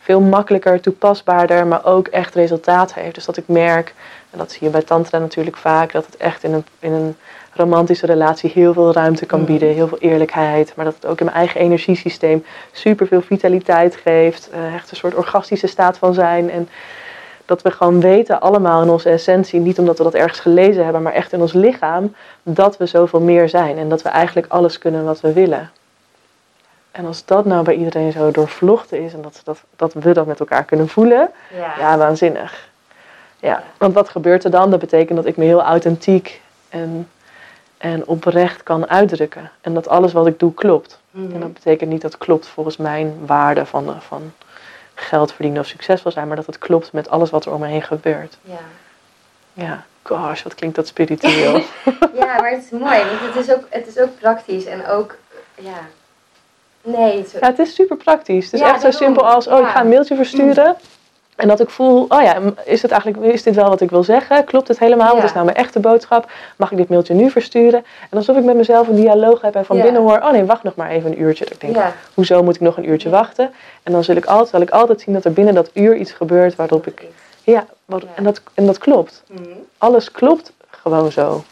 Veel makkelijker, toepasbaarder, maar ook echt resultaat heeft. Dus dat ik merk, en dat zie je bij Tantra natuurlijk vaak, dat het echt in een, in een romantische relatie heel veel ruimte kan bieden. Heel veel eerlijkheid. Maar dat het ook in mijn eigen energiesysteem super veel vitaliteit geeft. eh, echt een soort orgastische staat van zijn. En dat we gewoon weten allemaal in onze essentie, niet omdat we dat ergens gelezen hebben, maar echt in ons lichaam, dat we zoveel meer zijn. En dat we eigenlijk alles kunnen wat we willen. En als dat nou bij iedereen zo doorvlochten is en dat, dat, dat we dat met elkaar kunnen voelen, Ja. ja, waanzinnig. Ja, want wat gebeurt er dan? Dat betekent dat ik me heel authentiek en, en oprecht kan uitdrukken. En dat alles wat ik doe klopt. Mhm. En dat betekent niet dat het klopt volgens mijn waarde van, van geld verdienen of succesvol zijn, maar dat het klopt met alles wat er om me heen gebeurt. Ja. Ja, gosh, wat klinkt dat spiritueel. ja, maar het is mooi. Want het is ook, het is ook praktisch en ook... Ja. Nee, het is Ja, het is super praktisch. Het is Ja, echt zo simpel als, oh, ik ga een mailtje versturen. En dat ik voel, oh ja, is, het eigenlijk, is dit wel wat ik wil zeggen? Klopt het helemaal? Wat is nou mijn echte boodschap? Mag ik dit mailtje nu versturen? En alsof ik met mezelf een dialoog heb en van Ja. binnen hoor, oh nee, wacht nog maar even een uurtje. Ik denk, Ja. hoezo moet ik nog een uurtje wachten? En dan zul ik altijd, zal ik altijd zien dat er binnen dat uur iets gebeurt waarop ik, ja, wat. En, dat, en dat klopt. Mhm. Alles klopt gewoon zo.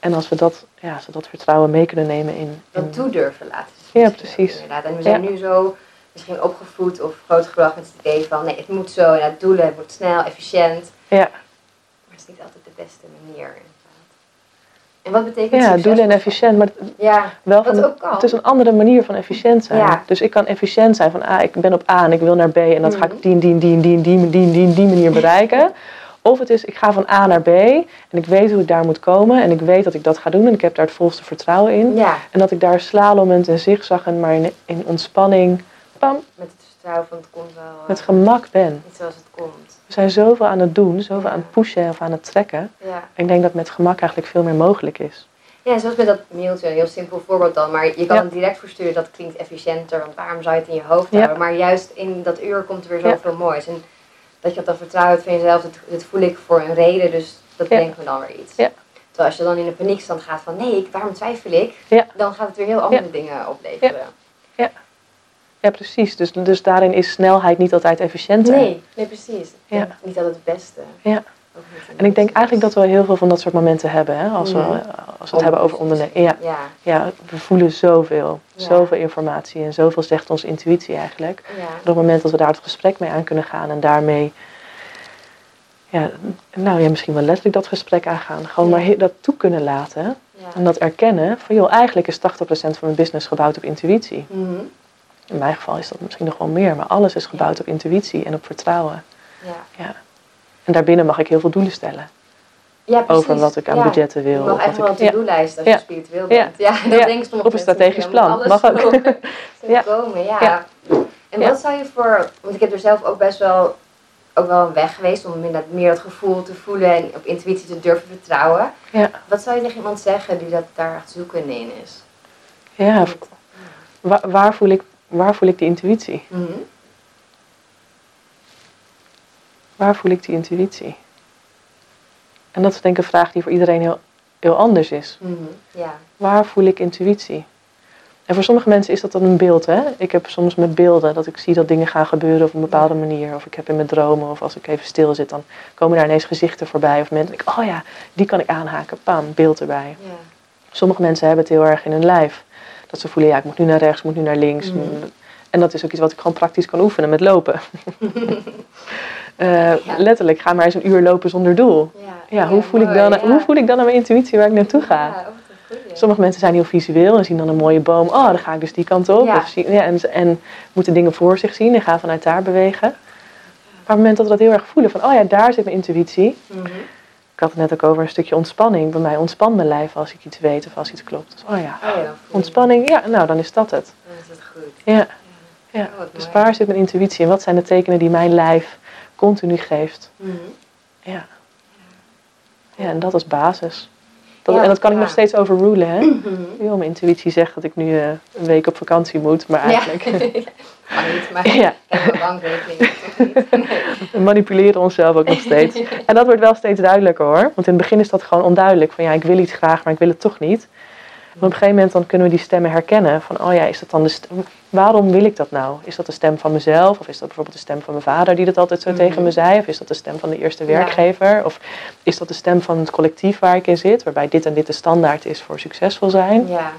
En als we dat, ja, als we dat vertrouwen mee kunnen nemen in... Dat toe durven laten Ja, precies. Inderdaad. En we zijn nu zo misschien opgevoed of grootgebracht met het idee van... Nee, het moet zo. Het doelen, het moet snel, efficiënt. ja, Maar het is niet altijd de beste manier, inderdaad. En wat betekent ja, doelen en efficiënt, maar Ja, wel wat van ook kan. Het is een andere manier van efficiënt zijn. Ja. Dus ik kan efficiënt zijn van A, ik ben op A en ik wil naar B en dat ga ik Mhm. op die, die, die, die, die, die, die, die manier bereiken. Of het is, ik ga van A naar B en ik weet hoe ik daar moet komen en ik weet dat ik dat ga doen en ik heb daar het volste vertrouwen in. Ja, En dat ik daar slalomend en zigzaggend, maar in, in ontspanning, pam, met het vertrouwen van het komt wel... eh, met gemak ben. Niet zoals het komt. We zijn zoveel aan het doen, zoveel aan het pushen of aan het trekken. Ja. En ik denk dat met gemak eigenlijk veel meer mogelijk is. Ja, zoals met dat mailtje, een heel simpel voorbeeld dan. Maar je kan Ja. het direct versturen, dat klinkt efficiënter. Want waarom zou je het in je hoofd houden? Maar juist in dat uur komt er weer zoveel moois. En dat je dat vertrouwen hebt van jezelf, dit voel ik voor een reden. Dus Dat denken we dan weer iets. Ja. Terwijl als je dan in een paniekstand gaat van nee, waarom twijfel ik? Ja. Dan gaat het weer heel andere dingen opleveren. Ja, precies. Dus, dus daarin is snelheid niet altijd efficiënter. Nee, nee, precies. Ja. Ja. Niet altijd het beste. Ja. En ik denk eigenlijk dat we heel veel van dat soort momenten hebben. Hè? Als, we, Mhm. als we het hebben over ondernemen. Ja, Ja, ja, we voelen zoveel. Ja. Zoveel informatie. En zoveel zegt onze intuïtie eigenlijk. ja. Op het moment dat we daar het gesprek mee aan kunnen gaan. En daarmee... Ja, nou ja, misschien wel letterlijk dat gesprek aangaan. Gewoon Ja. maar dat toe kunnen laten. ja. En dat erkennen van joh, eigenlijk is 80% van mijn business gebouwd op intuïtie. Mhm. In mijn geval is dat misschien nog wel meer, maar alles is gebouwd op intuïtie en op vertrouwen. ja. Ja. En daarbinnen mag ik heel veel doelen stellen. Ja, precies. Over wat ik aan Ja. budgetten Je wil. mag of echt wel ik, een to-do-lijst als Ja. je spiritueel Ja. bent. Ja, dat Ja. denken sommige Of een strategisch plan. moet Mag alles ook. komen, ja. Ja. En Ja. wat zou je voor... Want ik heb er zelf ook best wel... Ook wel een weg geweest om meer dat, meer dat gevoel te voelen en op intuïtie te durven vertrouwen. Ja. Wat zou je tegen iemand zeggen die dat daar echt zoekende in is? Ja, waar, waar, voel ik, waar voel ik die intuïtie? Mhm. Waar voel ik die intuïtie? En dat is denk ik een vraag die voor iedereen heel, heel anders is. Mhm. Ja. Waar voel ik intuïtie? En voor sommige mensen is dat dan een beeld. Hè? Ik heb soms met beelden dat ik zie dat dingen gaan gebeuren op een bepaalde manier. Of ik heb in mijn dromen, of als ik even stil zit, dan komen daar ineens gezichten voorbij. Of mensen, denk ik, oh ja, die kan ik aanhaken. Pam, beeld erbij. Ja. Sommige mensen hebben het heel erg in hun lijf. Dat ze voelen, ja, ik moet nu naar rechts, ik moet nu naar links. Mhm. En dat is ook iets wat ik gewoon praktisch kan oefenen met lopen. Ja. Letterlijk, ga maar eens een uur lopen zonder doel. Ja, Ja, hoe, voel ik dan, hoe voel ik dan aan mijn intuïtie waar ik naartoe ga? Ja, oh. Sommige mensen zijn heel visueel en zien dan een mooie boom. Oh, dan ga ik dus die kant op. Of zien, en, en moeten dingen voor zich zien en gaan vanuit daar bewegen. Maar op het moment dat we dat heel erg voelen, van oh ja, daar zit mijn intuïtie. Mhm. Ik had het net ook over een stukje ontspanning. Bij mij ontspant mijn lijf als ik iets weet of als iets klopt. Dus, oh ja, Oh ja, ontspanning, ja, nou dan is dat het. Dan is het goed. Ja, ja. Oh, Dus waar zit mijn intuïtie en wat zijn de tekenen die mijn lijf continu geeft? Mhm. Ja. Ja, en dat is basis. Dat, Ja, en dat kan ik nog steeds overrulen, hè? Heel, mijn intuïtie zegt dat ik nu eh, een week op vakantie moet, maar eigenlijk Ja. Mag niet, maar Ja. ik heb een bankrekening, we manipuleren onszelf ook nog steeds. En dat wordt wel steeds duidelijker hoor. Want in het begin is dat gewoon onduidelijk. Van ja, ik wil iets graag, maar ik wil het toch niet. Op een gegeven moment dan kunnen we die stemmen herkennen. Van oh ja, is dat dan de stem, waarom wil ik dat nou? Is dat de stem van mezelf? Of is dat bijvoorbeeld de stem van mijn vader die dat altijd zo Mhm. tegen me zei? Of is dat de stem van de eerste Ja. werkgever? Of is dat de stem van het collectief waar ik in zit? Waarbij dit en dit de standaard is voor succesvol zijn. Ja.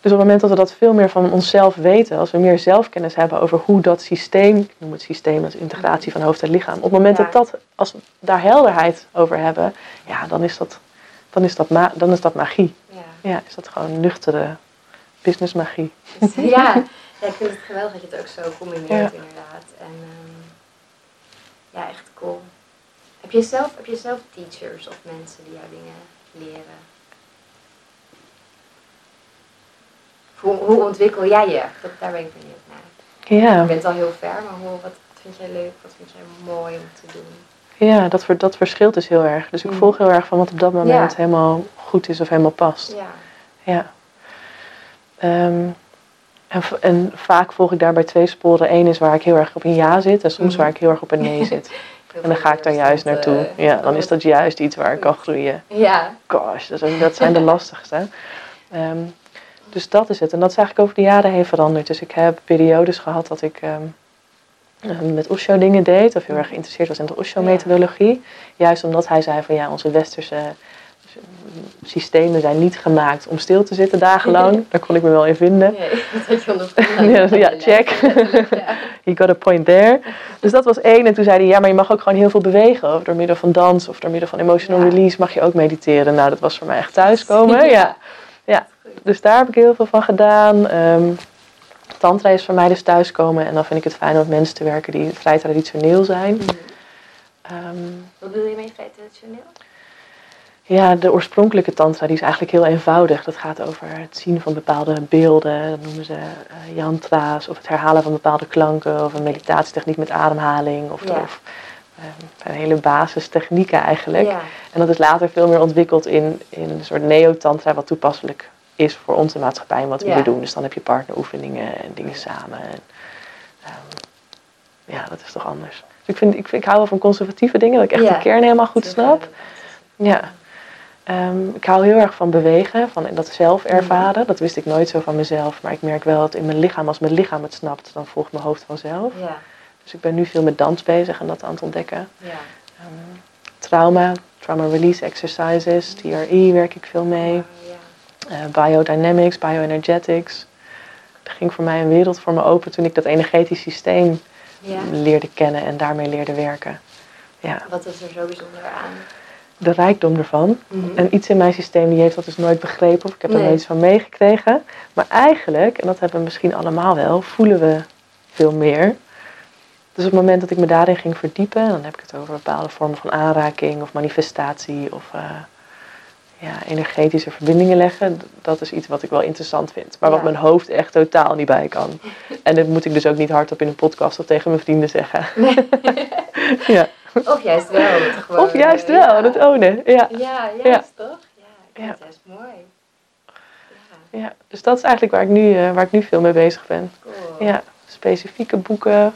Dus op het moment dat we dat veel meer van onszelf weten, als we meer zelfkennis hebben over hoe dat systeem, ik noem het systeem als integratie van hoofd en lichaam, op het moment Ja. dat, dat, als we daar helderheid over hebben, ja, dan is dat, dan is dat, ma dan is dat magie. Ja. Ja, is dat gewoon nuchtere businessmagie. Dus, ja. ja, ik vind het geweldig dat je het ook zo combineert Ja. inderdaad. En ehm, ja, echt cool. Heb je, zelf, heb je zelf teachers of mensen die jou dingen leren? Hoe, hoe ontwikkel jij je? Dat, daar ben ik benieuwd naar. Ja, Je bent al heel ver, maar hoe, wat vind jij leuk? Wat vind jij mooi om te doen? Ja dat, dat verschilt dus heel erg. Dus ik Mm. volg heel erg van wat op dat moment Ja. helemaal goed is of helemaal past. Ja. Ja. Ehm, en, en vaak volg ik daarbij twee sporen. Eén is waar ik heel erg op een ja zit en soms Mhm. waar ik heel erg op een nee zit. En dan ga ik daar juist naartoe. eh, Ja, dan is dat juist iets waar ik kan groeien. Ja. Gosh, dat, zijn de lastigste. Ehm, dus dat is het. En dat is eigenlijk over de jaren heen veranderd. Dus ik heb periodes gehad dat ik ehm, eh, met Osho dingen deed. Of heel erg geïnteresseerd was in de Osho-methodologie. Juist omdat hij zei van ja, onze westerse systemen zijn niet gemaakt om stil te zitten dagenlang. Daar kon ik me wel in vinden. Nee, dat je. Ja, ja, check. Ja. You got a point there. Dus dat was één. En toen zei hij, ja, maar je mag ook gewoon heel veel bewegen. Of door middel van dans of door middel van emotional Ja. release mag je ook mediteren. Nou, dat was voor mij echt thuiskomen. Ja. ja. Dus daar heb ik heel veel van gedaan. Ehm, tantra is voor mij dus thuiskomen. En dan vind ik het fijn om met mensen te werken die vrij traditioneel zijn. Mhm. Ehm, Wat bedoel je mee vrij traditioneel? ja, de oorspronkelijke tantra die is eigenlijk heel eenvoudig. Dat gaat over het zien van bepaalde beelden. Dat noemen ze eh, yantra's. Of het herhalen van bepaalde klanken. Of een meditatietechniek met ademhaling. Of, Ja. of een hele basistechnieken eigenlijk. Ja. En dat is later veel meer ontwikkeld in, in een soort neo-tantra. Wat toepasselijk is voor onze maatschappij en wat we Ja. hier doen. Dus dan heb je partneroefeningen en dingen samen. En, ehm, ja, dat is toch anders. ik, vind, ik, ik hou wel van conservatieve dingen, dat ik echt Ja. de kern helemaal goed snap. Ja. Ehm, ik hou heel erg van bewegen, van dat zelf Mhm. ervaren. Dat wist ik nooit zo van mezelf. Maar ik merk wel dat in mijn lichaam, als mijn lichaam het snapt, dan volgt mijn hoofd vanzelf. Ja, Dus ik ben nu veel met dans bezig en dat aan het ontdekken. ja. Ehm, trauma, trauma release exercises, TRE werk ik veel mee. Eh, biodynamics, bioenergetics. Er ging voor mij een wereld voor me open toen ik dat energetisch systeem ja. leerde kennen en daarmee leerde werken. Ja, Wat is er zo bijzonder aan? de rijkdom ervan. En iets in mijn systeem die heeft dat dus nooit begrepen of ik heb er Nee. nooit iets van meegekregen. Maar eigenlijk, en dat hebben we misschien allemaal wel, voelen we veel meer. Dus op het moment dat ik me daarin ging verdiepen, dan heb ik het over bepaalde vormen van aanraking of manifestatie of eh, ja, energetische verbindingen leggen. Dat is iets wat ik wel interessant vind, maar wat mijn hoofd echt totaal niet bij kan. En dat moet ik dus ook niet hardop in een podcast of tegen mijn vrienden zeggen. ja. Of juist wel. Gewoon, Of juist wel, ja. dat ownen. Ja. Ja, juist toch? Ja, het juist mooi. Ja, Ja, dus dat is eigenlijk waar ik nu, eh, waar ik nu veel mee bezig ben. cool. Ja, specifieke boeken.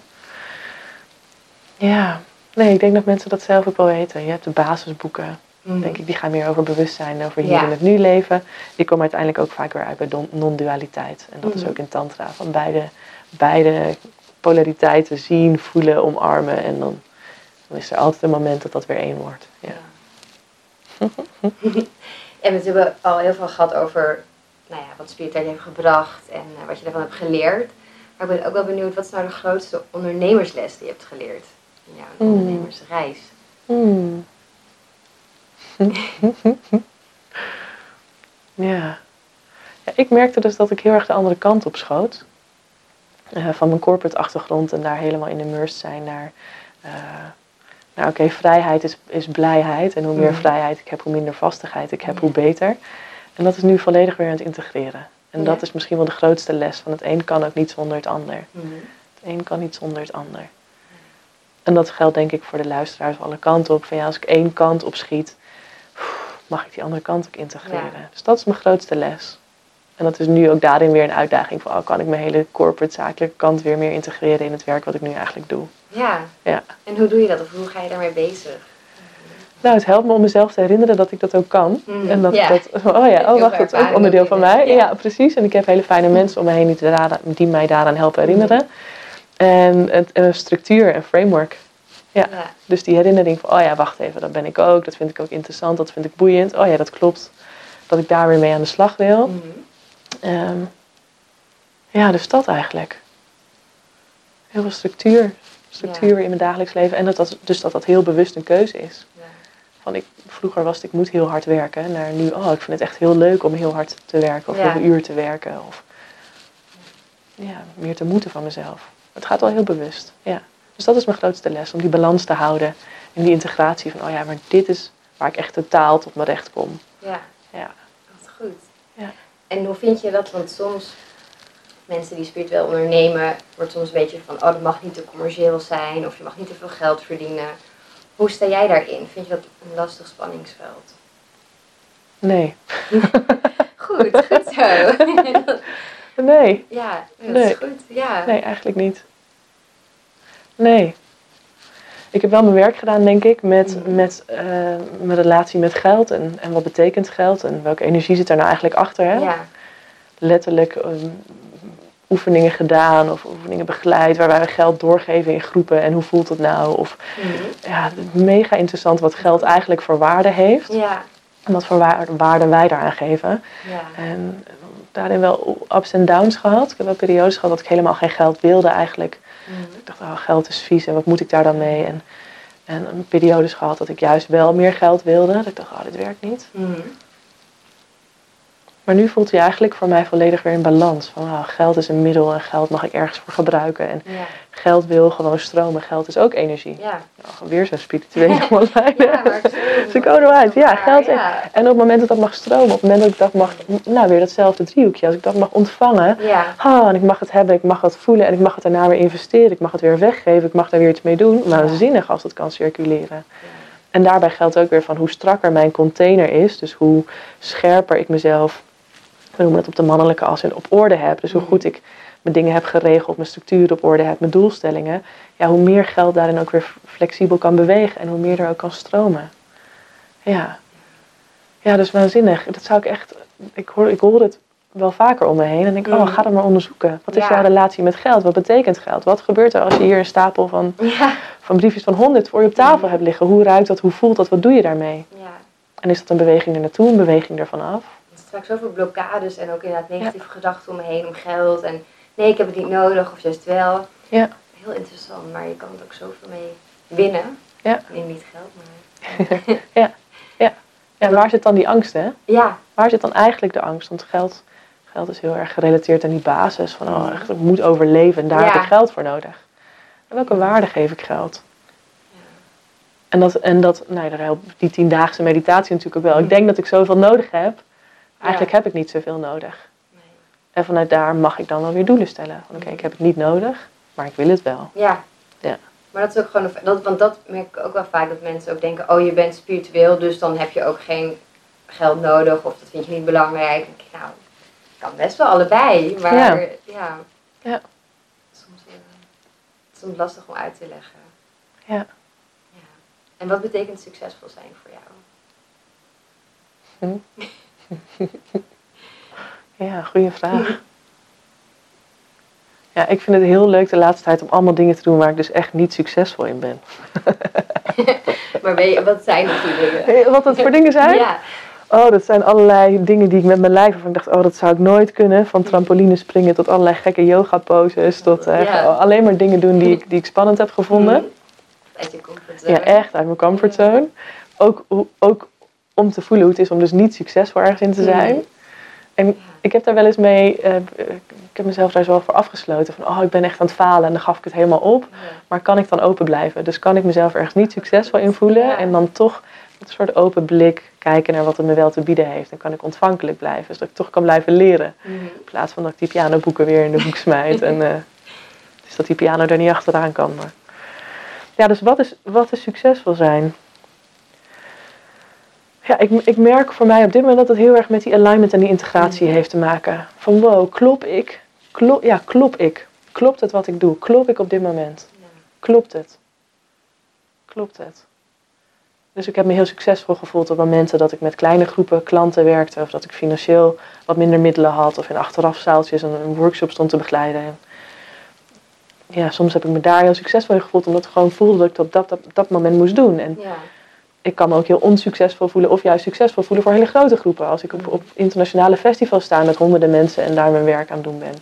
Ja, nee, ik denk dat mensen dat zelf ook wel weten. Je hebt de basisboeken, Mhm. denk ik, die gaan meer over bewustzijn, over hier Ja. in het nu leven. Die komen uiteindelijk ook vaak weer uit bij non-dualiteit. En dat is Mhm. ook in Tantra, van beide, beide polariteiten zien, voelen, omarmen. En dan, dan is er altijd een moment dat dat weer één wordt. Ja. en we hebben al heel veel gehad over nou ja, wat spiritualiteit heeft gebracht en eh, wat je daarvan hebt geleerd. Maar ik ben ook wel benieuwd, wat is nou de grootste ondernemersles die je hebt geleerd? in jouw Mm. ondernemersreis. Hmm. ja. ja. Ik merkte dus dat ik heel erg de andere kant op schoot. Eh, van mijn corporate achtergrond en daar helemaal in immersed zijn naar... eh, nou oké, vrijheid is, is blijheid. En hoe meer Mhm. vrijheid ik heb, hoe minder vastigheid ik heb, hoe beter. En dat is nu volledig weer aan het integreren. En Ja. dat is misschien wel de grootste les. Van het een kan ook niet zonder het ander. Mhm. Het een kan niet zonder het ander. En dat geldt denk ik voor de luisteraars alle kanten op. Van ja, als ik één kant op schiet, mag ik die andere kant ook integreren. Ja. Dus dat is mijn grootste les. En dat is nu ook daarin weer een uitdaging van, oh, kan ik mijn hele corporate zakelijke kant weer meer integreren in het werk wat ik nu eigenlijk doe. Ja. Ja. En hoe doe je dat? Of hoe ga je daarmee bezig? Nou, het helpt me om mezelf te herinneren dat ik dat ook kan. Mhm, En dat ja. dat, oh ja, oh wacht, dat is ook onderdeel van mij. ja. Ja. precies. En ik heb hele fijne mensen om me heen die, mij daaraan helpen herinneren. En het, een structuur en framework. Ja. Ja. Dus die herinnering van, oh ja, wacht even, dat ben ik ook. Dat vind ik ook interessant, dat vind ik boeiend. Oh ja, dat klopt. Dat ik daar weer mee aan de slag wil. Mhm. Ehm, ja, dus dat eigenlijk. Heel veel structuur. Structuur Ja. in mijn dagelijks leven. En dat dat, dus dat dat heel bewust een keuze is. Ja. Van ik, vroeger was het, ik moet heel hard werken. Naar nu, oh, ik vind het echt heel leuk om heel hard te werken. Of heel veel uur te werken. Of ja, meer te moeten van mezelf. Het gaat wel heel bewust. Ja. Dus dat is mijn grootste les. Om die balans te houden. En die integratie van, oh ja, maar dit is waar ik echt totaal tot mijn recht kom. Ja. Ja. Wat goed. Ja. En hoe vind je dat? Want soms mensen die spiritueel ondernemen, wordt soms een beetje van, oh dat mag niet te commercieel zijn of je mag niet te veel geld verdienen. Hoe sta jij daarin? Vind je dat een lastig spanningsveld? Nee. Goed, goed zo. Nee. ja, dat Nee. is goed. Ja. Nee, eigenlijk niet. Nee. Ik heb wel mijn werk gedaan, denk ik, met, Mhm. met eh, mijn relatie met geld. En, en wat betekent geld en welke energie zit daar nou eigenlijk achter. Hè? Ja. Letterlijk ehm, oefeningen gedaan of oefeningen begeleid waarbij we geld doorgeven in groepen. En hoe voelt het nou? Of Mhm. ja, mega interessant wat geld eigenlijk voor waarde heeft. Ja. En wat voor waar- waarde wij daaraan geven. Ja. En daarin wel ups en downs gehad. Ik heb wel periodes gehad dat ik helemaal geen geld wilde eigenlijk. Mhm. Ik dacht, oh, geld is vies en wat moet ik daar dan mee? En, en een periodes gehad dat ik juist wel meer geld wilde. Dat ik dacht, oh, dit werkt niet. Mhm. Maar nu voelt hij eigenlijk voor mij volledig weer in balans. Van oh, geld is een middel en geld mag ik ergens voor gebruiken. En Ja. geld wil gewoon stromen. Geld is ook energie. Ja. Nou, weer zo'n spirituele online. Ja, Ze komen eruit. Ja, geld. En op het moment dat dat mag stromen, op het moment dat ik dat mag, nou weer datzelfde driehoekje, als ik dat mag ontvangen, Ja. Oh, en ik mag het hebben, ik mag het voelen en ik mag het daarna weer investeren. Ik mag het weer weggeven, ik mag daar weer iets mee doen. Waanzinnig als het kan circuleren. En daarbij geldt ook weer van hoe strakker mijn container is. Dus hoe scherper ik mezelf, we noemen het op de mannelijke as, en op orde heb. Dus hoe Mhm. goed ik mijn dingen heb geregeld, mijn structuur op orde heb, mijn doelstellingen, ja, hoe meer geld daarin ook weer flexibel kan bewegen en hoe meer er ook kan stromen. Ja. Ja, dus waanzinnig. Dat zou ik echt, ik hoor, ik hoor het wel vaker om me heen en denk, oh, ga dat maar onderzoeken. Wat is Ja. jouw relatie met geld? Wat betekent geld? Wat gebeurt er als je hier een stapel van, Ja. van briefjes van 100 voor je op tafel hebt liggen? Hoe ruikt dat? Hoe voelt dat? Wat doe je daarmee? ja. En is dat een beweging er naartoe, een beweging ervan af? Vaak zoveel blokkades en ook inderdaad negatieve gedachten om me heen om geld. En nee, ik heb het niet nodig of juist wel. Ja. Heel interessant, maar je kan er ook zoveel mee winnen. Ja. Nee, niet geld, maar... Ja, waar zit dan die angst, hè? Ja, Waar zit dan eigenlijk de angst? Want geld, geld is heel erg gerelateerd aan die basis van, oh, echt, ik moet overleven en daar heb Ja. ik geld voor nodig. En welke waarde geef ik geld? En dat, en dat nou, daar helpt die tiendaagse meditatie natuurlijk ook wel. Ik denk dat ik zoveel nodig heb. Eigenlijk heb ik niet zoveel nodig. nee. En vanuit daar mag ik dan wel weer doelen stellen. Van oké, ik heb het niet nodig, maar ik wil het wel. Ja. Ja. Maar dat is ook gewoon, een, dat, want dat merk ik ook wel vaak, dat mensen ook denken, oh je bent spiritueel, dus dan heb je ook geen geld nodig of dat vind je niet belangrijk. Ik, nou, kan best wel allebei, maar Ja. ja, Ja. Soms, eh, soms lastig om uit te leggen. Ja. ja. En wat betekent succesvol zijn voor jou? Ja, goede vraag. Ja, ik vind het heel leuk de laatste tijd om allemaal dingen te doen waar ik dus echt niet succesvol in ben. Maar weet je, wat zijn dat die dingen? Wat dat voor dingen zijn? Ja, Oh, dat zijn allerlei dingen die ik met mijn lijf waarvan ik dacht, oh, dat zou ik nooit kunnen. Van trampoline springen tot allerlei gekke yoga poses. Tot eh, Ja. alleen maar dingen doen die ik, die ik spannend heb gevonden. Uit je comfortzone. Ja, echt uit mijn comfortzone. Ook, ook om te voelen hoe het is om dus niet succesvol ergens in te zijn. Mhm. En ik heb daar wel eens mee, eh, ik heb mezelf daar zo voor afgesloten. Van, oh, ik ben echt aan het falen en dan gaf ik het helemaal op. Ja. Maar kan ik dan open blijven? Dus kan ik mezelf ergens niet succesvol in voelen Ja. en dan toch met een soort open blik kijken naar wat het me wel te bieden heeft. Dan kan ik ontvankelijk blijven, zodat ik toch kan blijven leren. Mhm. In plaats van dat ik die pianoboeken weer in de hoek smijt en eh, dus dat die piano er niet achteraan kan. Maar... Ja, dus wat is, wat is succesvol zijn? Ja, ik, ik merk voor mij op dit moment dat het heel erg met die alignment en die integratie Mhm. heeft te maken. Van wow, klop ik? Klop, ja, klop ik? Klopt het wat ik doe? Klop ik op dit moment? Klopt het? Klopt het? Dus ik heb me heel succesvol gevoeld op momenten dat ik met kleine groepen klanten werkte. Of dat ik financieel wat minder middelen had. Of in achterafzaaltjes een, een workshop stond te begeleiden. En ja, soms heb ik me daar heel succesvol in gevoeld. Omdat ik gewoon voelde dat ik dat op dat, dat, dat moment moest doen. En Ja. Ik kan me ook heel onsuccesvol voelen. Of juist succesvol voelen voor hele grote groepen. Als ik op, op internationale festivals sta met honderden mensen en daar mijn werk aan doen ben.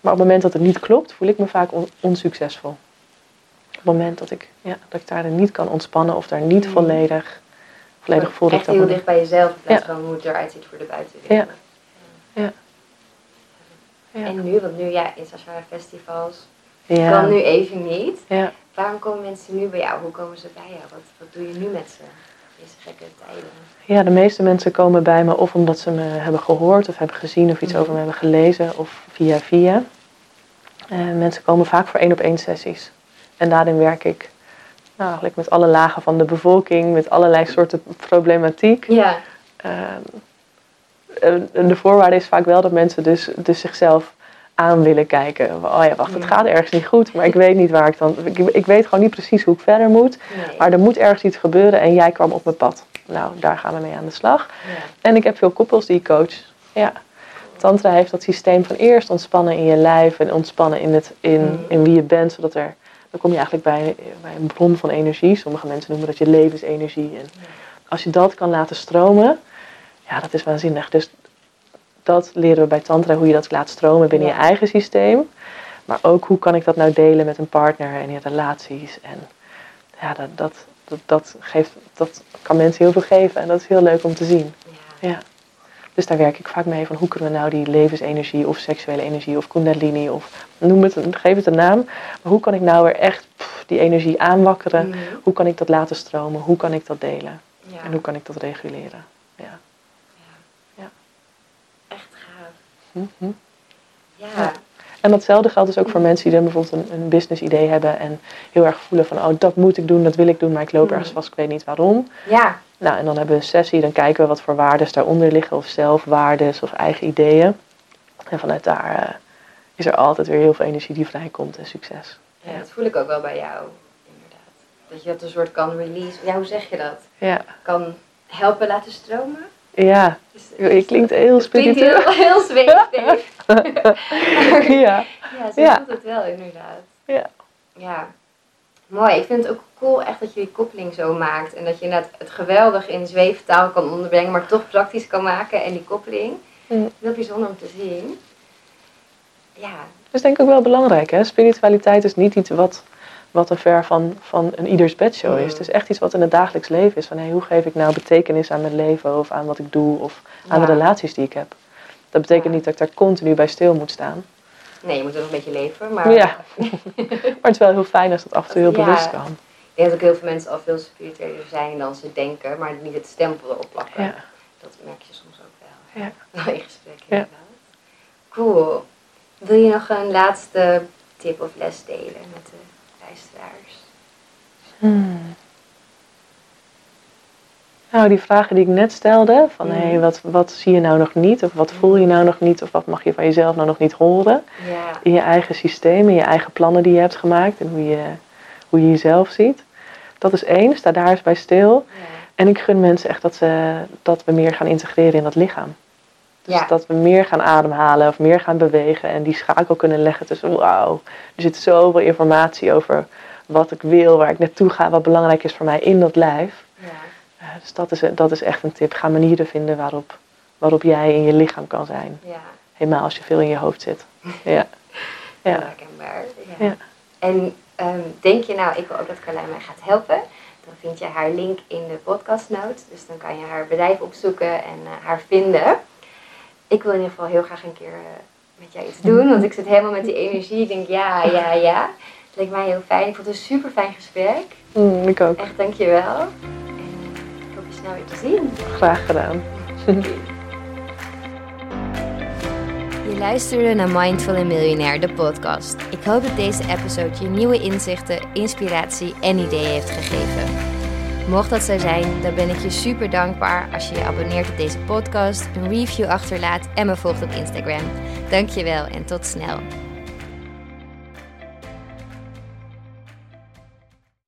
Maar op het moment dat het niet klopt, voel ik me vaak on- onsuccesvol. Op het moment dat ik, ja, dat ik daarin niet kan ontspannen of daar niet Mm. volledig, volledig voel dat ik Echt heel dicht bij jezelf in plaats Ja. van hoe het eruit ziet voor de buitenwereld. Ja. Ja. En nu, want nu ja, internationale festivals Ja. kan nu even niet. Ja. Waarom komen mensen nu bij jou? Hoe komen ze bij jou? Wat, wat doe je nu met ze? Deze gekke tijden. ja, de meeste mensen komen bij me of omdat ze me hebben gehoord of hebben gezien of iets Mhm. over me hebben gelezen of via via. Eh, mensen komen vaak voor één op één sessies. En daarin werk ik nou, eigenlijk met alle lagen van de bevolking, met allerlei soorten problematiek. Ja. Ehm, de voorwaarde is vaak wel dat mensen dus, dus zichzelf aan willen kijken. Oh ja, wacht, het Ja. gaat ergens niet goed, maar ik weet niet waar ik dan... Ik, ik weet gewoon niet precies hoe ik verder moet. Nee. Maar er moet ergens iets gebeuren en jij kwam op mijn pad. Nou, daar gaan we mee aan de slag. ja. En ik heb veel koppels die ik coach. Ja. Tantra heeft dat systeem van eerst ontspannen in je lijf en ontspannen in, het, in, Mm. in wie je bent, zodat er... Dan kom je eigenlijk bij, bij een bron van energie. Sommige mensen noemen dat je levensenergie. En als je dat kan laten stromen, ja, dat is waanzinnig. Dus dat leren we bij Tantra, hoe je dat laat stromen binnen Ja. je eigen systeem. Maar ook hoe kan ik dat nou delen met een partner en in relaties. En ja, dat, dat, dat, dat, geeft, dat kan mensen heel veel geven en dat is heel leuk om te zien. Ja. Ja. Dus daar werk ik vaak mee van hoe kunnen we nou die levensenergie of seksuele energie of kundalini of noem het, geef het een naam. Maar hoe kan ik nou weer echt pff, die energie aanwakkeren? Mhm. Hoe kan ik dat laten stromen? Hoe kan ik dat delen? Ja. En hoe kan ik dat reguleren? Ja. Echt Ja. Ja. En datzelfde geldt dus ook voor mensen die dan bijvoorbeeld een, een business idee hebben en heel erg voelen van, oh dat moet ik doen, dat wil ik doen, maar ik loop Mhm. ergens vast, ik weet niet waarom. Ja. Nou, en dan hebben we een sessie, dan kijken we wat voor waardes daaronder liggen, of zelfwaardes of eigen ideeën. En vanuit daar, eh, is er altijd weer heel veel energie die vrijkomt en succes. Ja, dat voel ik ook wel bij jou, inderdaad. Dat je dat een soort kan release. Ja, hoe zeg je dat? Ja, Kan helpen laten stromen? Ja. Je klinkt heel het klinkt spiritueel. heel, heel zweverig. Ja, Ja, zo Ja. voelt het wel inderdaad. Ja. Ja. Mooi. Ik vind het ook cool echt dat je die koppeling zo maakt. En dat je inderdaad het geweldig in zweeftaal kan onderbrengen, maar toch praktisch kan maken. En die koppeling. Mm. Heel bijzonder om te zien. Ja. dat is denk ik ook wel belangrijk. Hè? Spiritualiteit is niet iets wat, wat een ver van, van een ieders bedshow is. Het is echt iets wat in het dagelijks leven is. Van hey, hoe geef ik nou betekenis aan mijn leven of aan wat ik doe of aan Ja. de relaties die ik heb. Dat betekent Ja. niet dat ik daar continu bij stil moet staan. Nee, je moet er nog een beetje leven. Maar Ja. Maar het is wel heel fijn als dat af en toe heel Ja. bewust kan. ik denk dat ook heel veel mensen al veel spiritueler zijn dan ze denken. Maar niet het stempel erop plakken. Dat merk je soms ook wel. Ja. Wel in gesprek inderdaad. Cool. Wil je nog een laatste tip of les delen met de? Hmm. Nou, die vragen die ik net stelde, van Mhm. hey, wat, wat zie je nou nog niet, of wat voel je nou nog niet, of wat mag je van jezelf nou nog niet horen, Ja. in je eigen systeem, in je eigen plannen die je hebt gemaakt en hoe je, hoe je jezelf ziet. Dat is één, sta daar eens bij stil. Ja. En ik gun mensen echt dat, ze, dat we meer gaan integreren in dat lichaam. Dus dat we meer gaan ademhalen of meer gaan bewegen en die schakel kunnen leggen tussen wauw, er zit zoveel informatie over wat ik wil, waar ik naartoe ga, wat belangrijk is voor mij in dat lijf. Ja. Eh, dus dat is, dat is echt een tip. Ga manieren vinden waarop, waarop jij in je lichaam kan zijn. Ja. Helemaal als je veel in je hoofd zit. Ja. Ja. Herkenbaar. Ja. Ja. En ehm, denk je nou, ik wil ook dat Carlijn mij gaat helpen? Dan vind je haar link in de podcast notes. Dus dan kan je haar bedrijf opzoeken en eh, haar vinden. Ik wil in ieder geval heel graag een keer eh, met jou iets doen. Want ik zit helemaal met die energie. Ik denk ja, ja, ja. Het leek mij heel fijn. Ik vond het een super fijn gesprek. Mm, ik ook. Echt dankjewel. En eh, ik hoop je snel weer te zien. Graag gedaan. Je luisterde naar Mindful and Millionaire, de podcast. Ik hoop dat deze episode je nieuwe inzichten, inspiratie en ideeën heeft gegeven. Mocht dat zo zijn, dan ben ik je super dankbaar als je je abonneert op deze podcast, een review achterlaat en me volgt op Instagram. Dankjewel en tot snel.